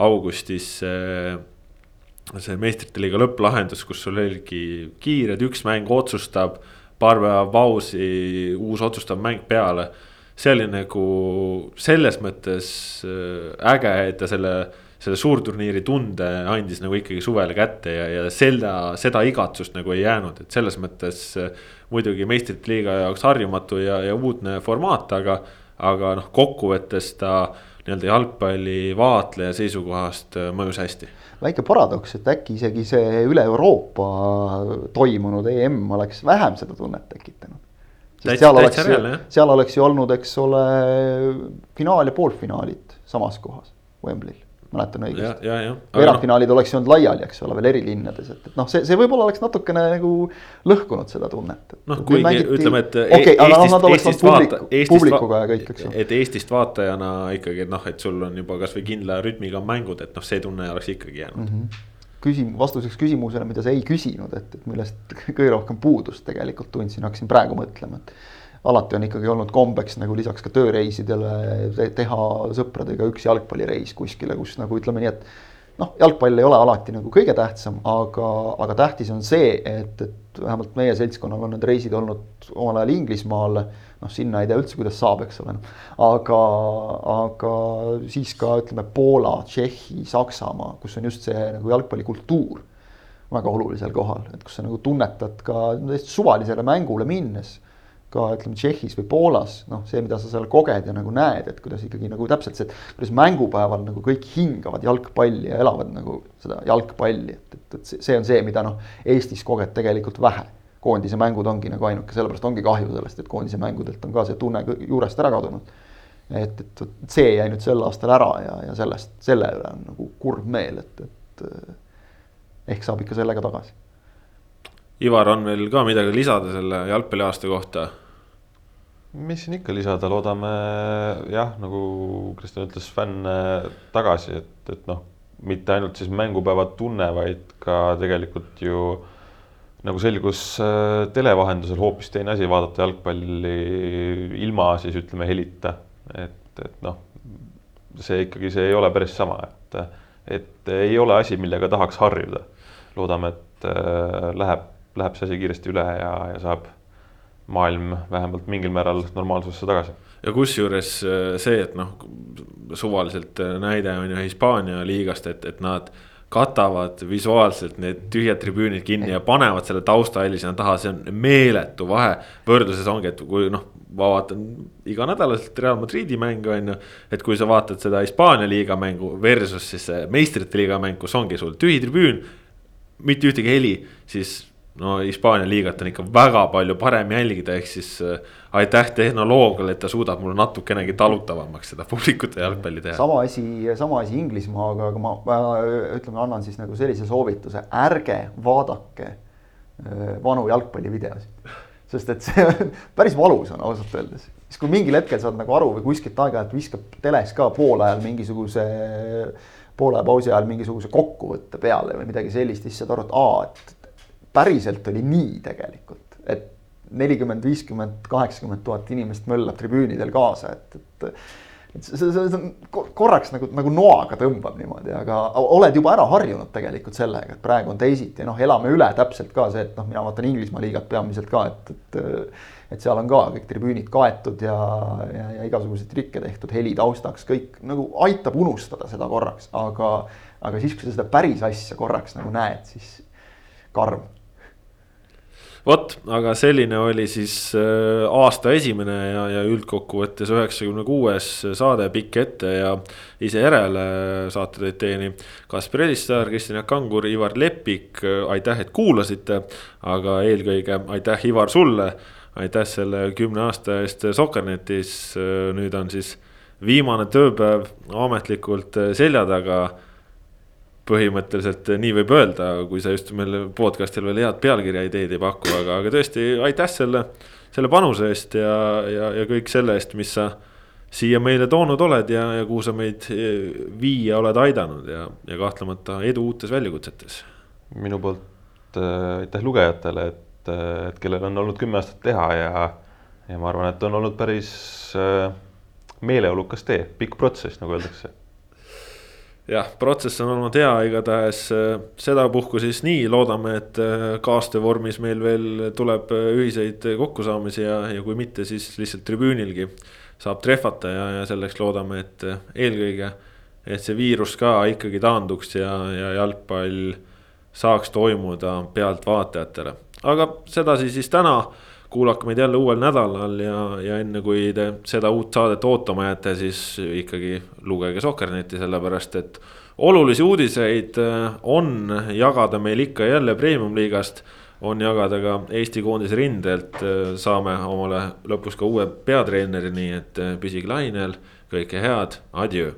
augustis see, see meistrite liiga lõpplahendus, kus sul oligi kiired, üks mäng otsustab, paar päeva pausi, uus otsustav mäng peale. see oli nagu selles mõttes äh, äge, et ta selle selle suurturniiri tunde andis nagu ikkagi suvele kätte ja, ja seda, seda igatsust nagu ei jäänud, et selles mõttes. Äh, muidugi meistrite liiga jaoks harjumatu ja, ja uudne formaat, aga, aga noh, kokkuvõttes ta nii-öelda jalgpalli vaatleja seisukohast äh, mõjus hästi. väike paradoks, et äkki isegi see üle Euroopa toimunud EM oleks vähem seda tunnet tekitanud. sest seal oleks, seal oleks ju olnud, eks ole, finaal ja poolfinaalid samas kohas, Wembley'l mäletan õigesti. veerandfinaalid no. oleks olnud laiali, eks ole, veel eri linnades, et, et noh, see, see võib-olla oleks natukene nagu lõhkunud seda tunnet. noh, kuigi mängiti... ütleme, et okay, Eestist, no, Eestist vaata, Eestist publikuga ja kõik, eks ju. et Eestist vaatajana ikkagi noh, et sul on juba kasvõi kindla rütmiga mängud, et noh, see tunne oleks ikkagi jäänud mm. -hmm küsim-, vastuseks küsimusele, mida sa ei küsinud, et, et millest kõige rohkem puudust tegelikult tundsin, hakkasin praegu mõtlema, et alati on ikkagi olnud kombeks nagu lisaks ka tööreisidele teha sõpradega üks jalgpallireis kuskile, kus nagu ütleme nii, et noh, jalgpall ei ole alati nagu kõige tähtsam, aga, aga tähtis on see, et, et vähemalt meie seltskonnal on need reisid olnud omal ajal Inglismaale. noh, sinna ei tea üldse, kuidas saab, eks ole. aga, aga siis ka ütleme Poola, Tšehhi, Saksamaa, kus on just see nagu jalgpallikultuur väga olulisel kohal, et kus sa nagu tunnetad ka täiesti suvalisele mängule minnes ka ütleme Tšehhis või Poolas, noh, see, mida sa seal koged ja nagu näed, et kuidas ikkagi nagu täpselt see, kuidas mängupäeval nagu kõik hingavad jalgpalli ja elavad nagu seda jalgpalli, et, et, et see on see, mida noh, Eestis koged tegelikult vähe. koondise mängud ongi nagu ainuke, sellepärast ongi kahju sellest, et koondise mängudelt on ka see tunne juurest ära kadunud. et, et see jäi nüüd sel aastal ära ja, ja sellest, selle üle on nagu kurb meel, et, et ehk saab ikka sellega tagasi. Ivar, on veel ka midagi lisada selle jalgpalliaasta kohta? Mis siin ikka lisada, loodame jah, nagu Kristjan ütles, fänne tagasi, et, et noh, mitte ainult siis mängupäeva tunne, vaid ka tegelikult ju nagu selgus äh, tele vahendusel hoopis teine asi, vaadata jalgpalli ilma siis ütleme helita. et, et noh, see ikkagi, see ei ole päris sama, et, et ei ole asi, millega tahaks harjuda. loodame, et äh, läheb, läheb see asi kiiresti üle ja, ja saab maailm vähemalt mingil määral normaalsusse tagasi. ja kusjuures äh, see, et noh, suvaliselt äh, näide on ju Hispaania liigast, et, et nad katavad visuaalselt need tühjad tribüünid kinni ja panevad selle taustaheli sinna taha, see on meeletu vahe. võrdluses ongi, et kui noh, ma vaatan iganädalaselt Real Madridi mänge on ju. et kui sa vaatad seda Hispaania liiga mängu versus siis meistrite liiga mäng, kus ongi sul tühi tribüün. mitte ühtegi heli, siis no Hispaania liigat on ikka väga palju parem jälgida, ehk siis äh, aitäh tehnoloogiale, et ta suudab mulle natukenegi talutavamaks seda publikute jalgpalli teha. sama asi, sama asi Inglismaaga, aga ma, ma ütleme, annan siis nagu sellise soovituse, ärge vaadake äh, vanu jalgpallivideosid. sest et see on päris valus on ausalt öeldes, siis kui mingil hetkel saad nagu aru või kuskilt aeg-ajalt viskab teles ka poolajal mingisuguse poole pausi ajal mingisuguse kokkuvõtte peale või midagi sellist, siis saad aru, et aa, et päriselt oli nii tegelikult, et nelikümmend, viiskümmend, kaheksakümmend tuhat inimest möllab tribüünidel kaasa, et, et et see, see, see on korraks nagu, nagu noaga tõmbab niimoodi, aga oled juba ära harjunud tegelikult sellega, et praegu on teisiti, noh, elame üle täpselt ka see, et noh, mina vaatan Inglismaa liigat peamiselt ka, et, et. et seal on ka kõik tribüünid kaetud ja, ja, ja igasuguseid trikke tehtud heli taustaks, kõik nagu aitab unustada seda korraks, aga. aga siis, kui sa seda päris asja korraks nagu näed, siis karm vot, aga selline oli siis äh, aasta esimene ja, ja üldkokkuvõttes üheksakümne kuues saade pikk ette ja ise järele saate tõid teieni. Kaspar Elissaar, Kristjan Jaak Kangur, Ivar Lepik, aitäh, et kuulasite. aga eelkõige aitäh, Ivar, sulle. aitäh selle kümne aasta eest Sokernetis, nüüd on siis viimane tööpäev ametlikult selja taga põhimõtteliselt nii võib öelda, kui sa just meil podcast'il veel head pealkirja ideed ei paku, aga, aga tõesti aitäh selle, selle panuse eest ja, ja, ja kõik selle eest, mis sa siia meile toonud oled ja, ja kuhu sa meid viia oled aidanud ja, ja kahtlemata edu uutes väljakutsetes. minu poolt äh, aitäh lugejatele, et, äh, et kellel on olnud kümme aastat teha ja, ja ma arvan, et on olnud päris äh, meeleolukas tee, pikk protsess, nagu öeldakse jah, protsess on olnud hea, igatahes äh, sedapuhku siis nii, loodame, et äh, kaastöö vormis meil veel tuleb äh, ühiseid kokkusaamisi ja, ja kui mitte, siis lihtsalt tribüünilgi saab trehvata ja, ja selleks loodame, et eelkõige, et see viirus ka ikkagi taanduks ja, ja jalgpall saaks toimuda pealtvaatajatele. aga sedasi siis täna kuulake meid jälle uuel nädalal ja, ja enne kui te seda uut saadet ootama jääte, siis ikkagi lugege Sokkerneti, sellepärast et olulisi uudiseid äh, on jagada meil ikka ja jälle premium-liigast. on jagada ka Eesti koondise rindelt, äh, saame omale lõpus ka uue peatreeneri, nii et äh, püsige lainel, kõike head, adjöö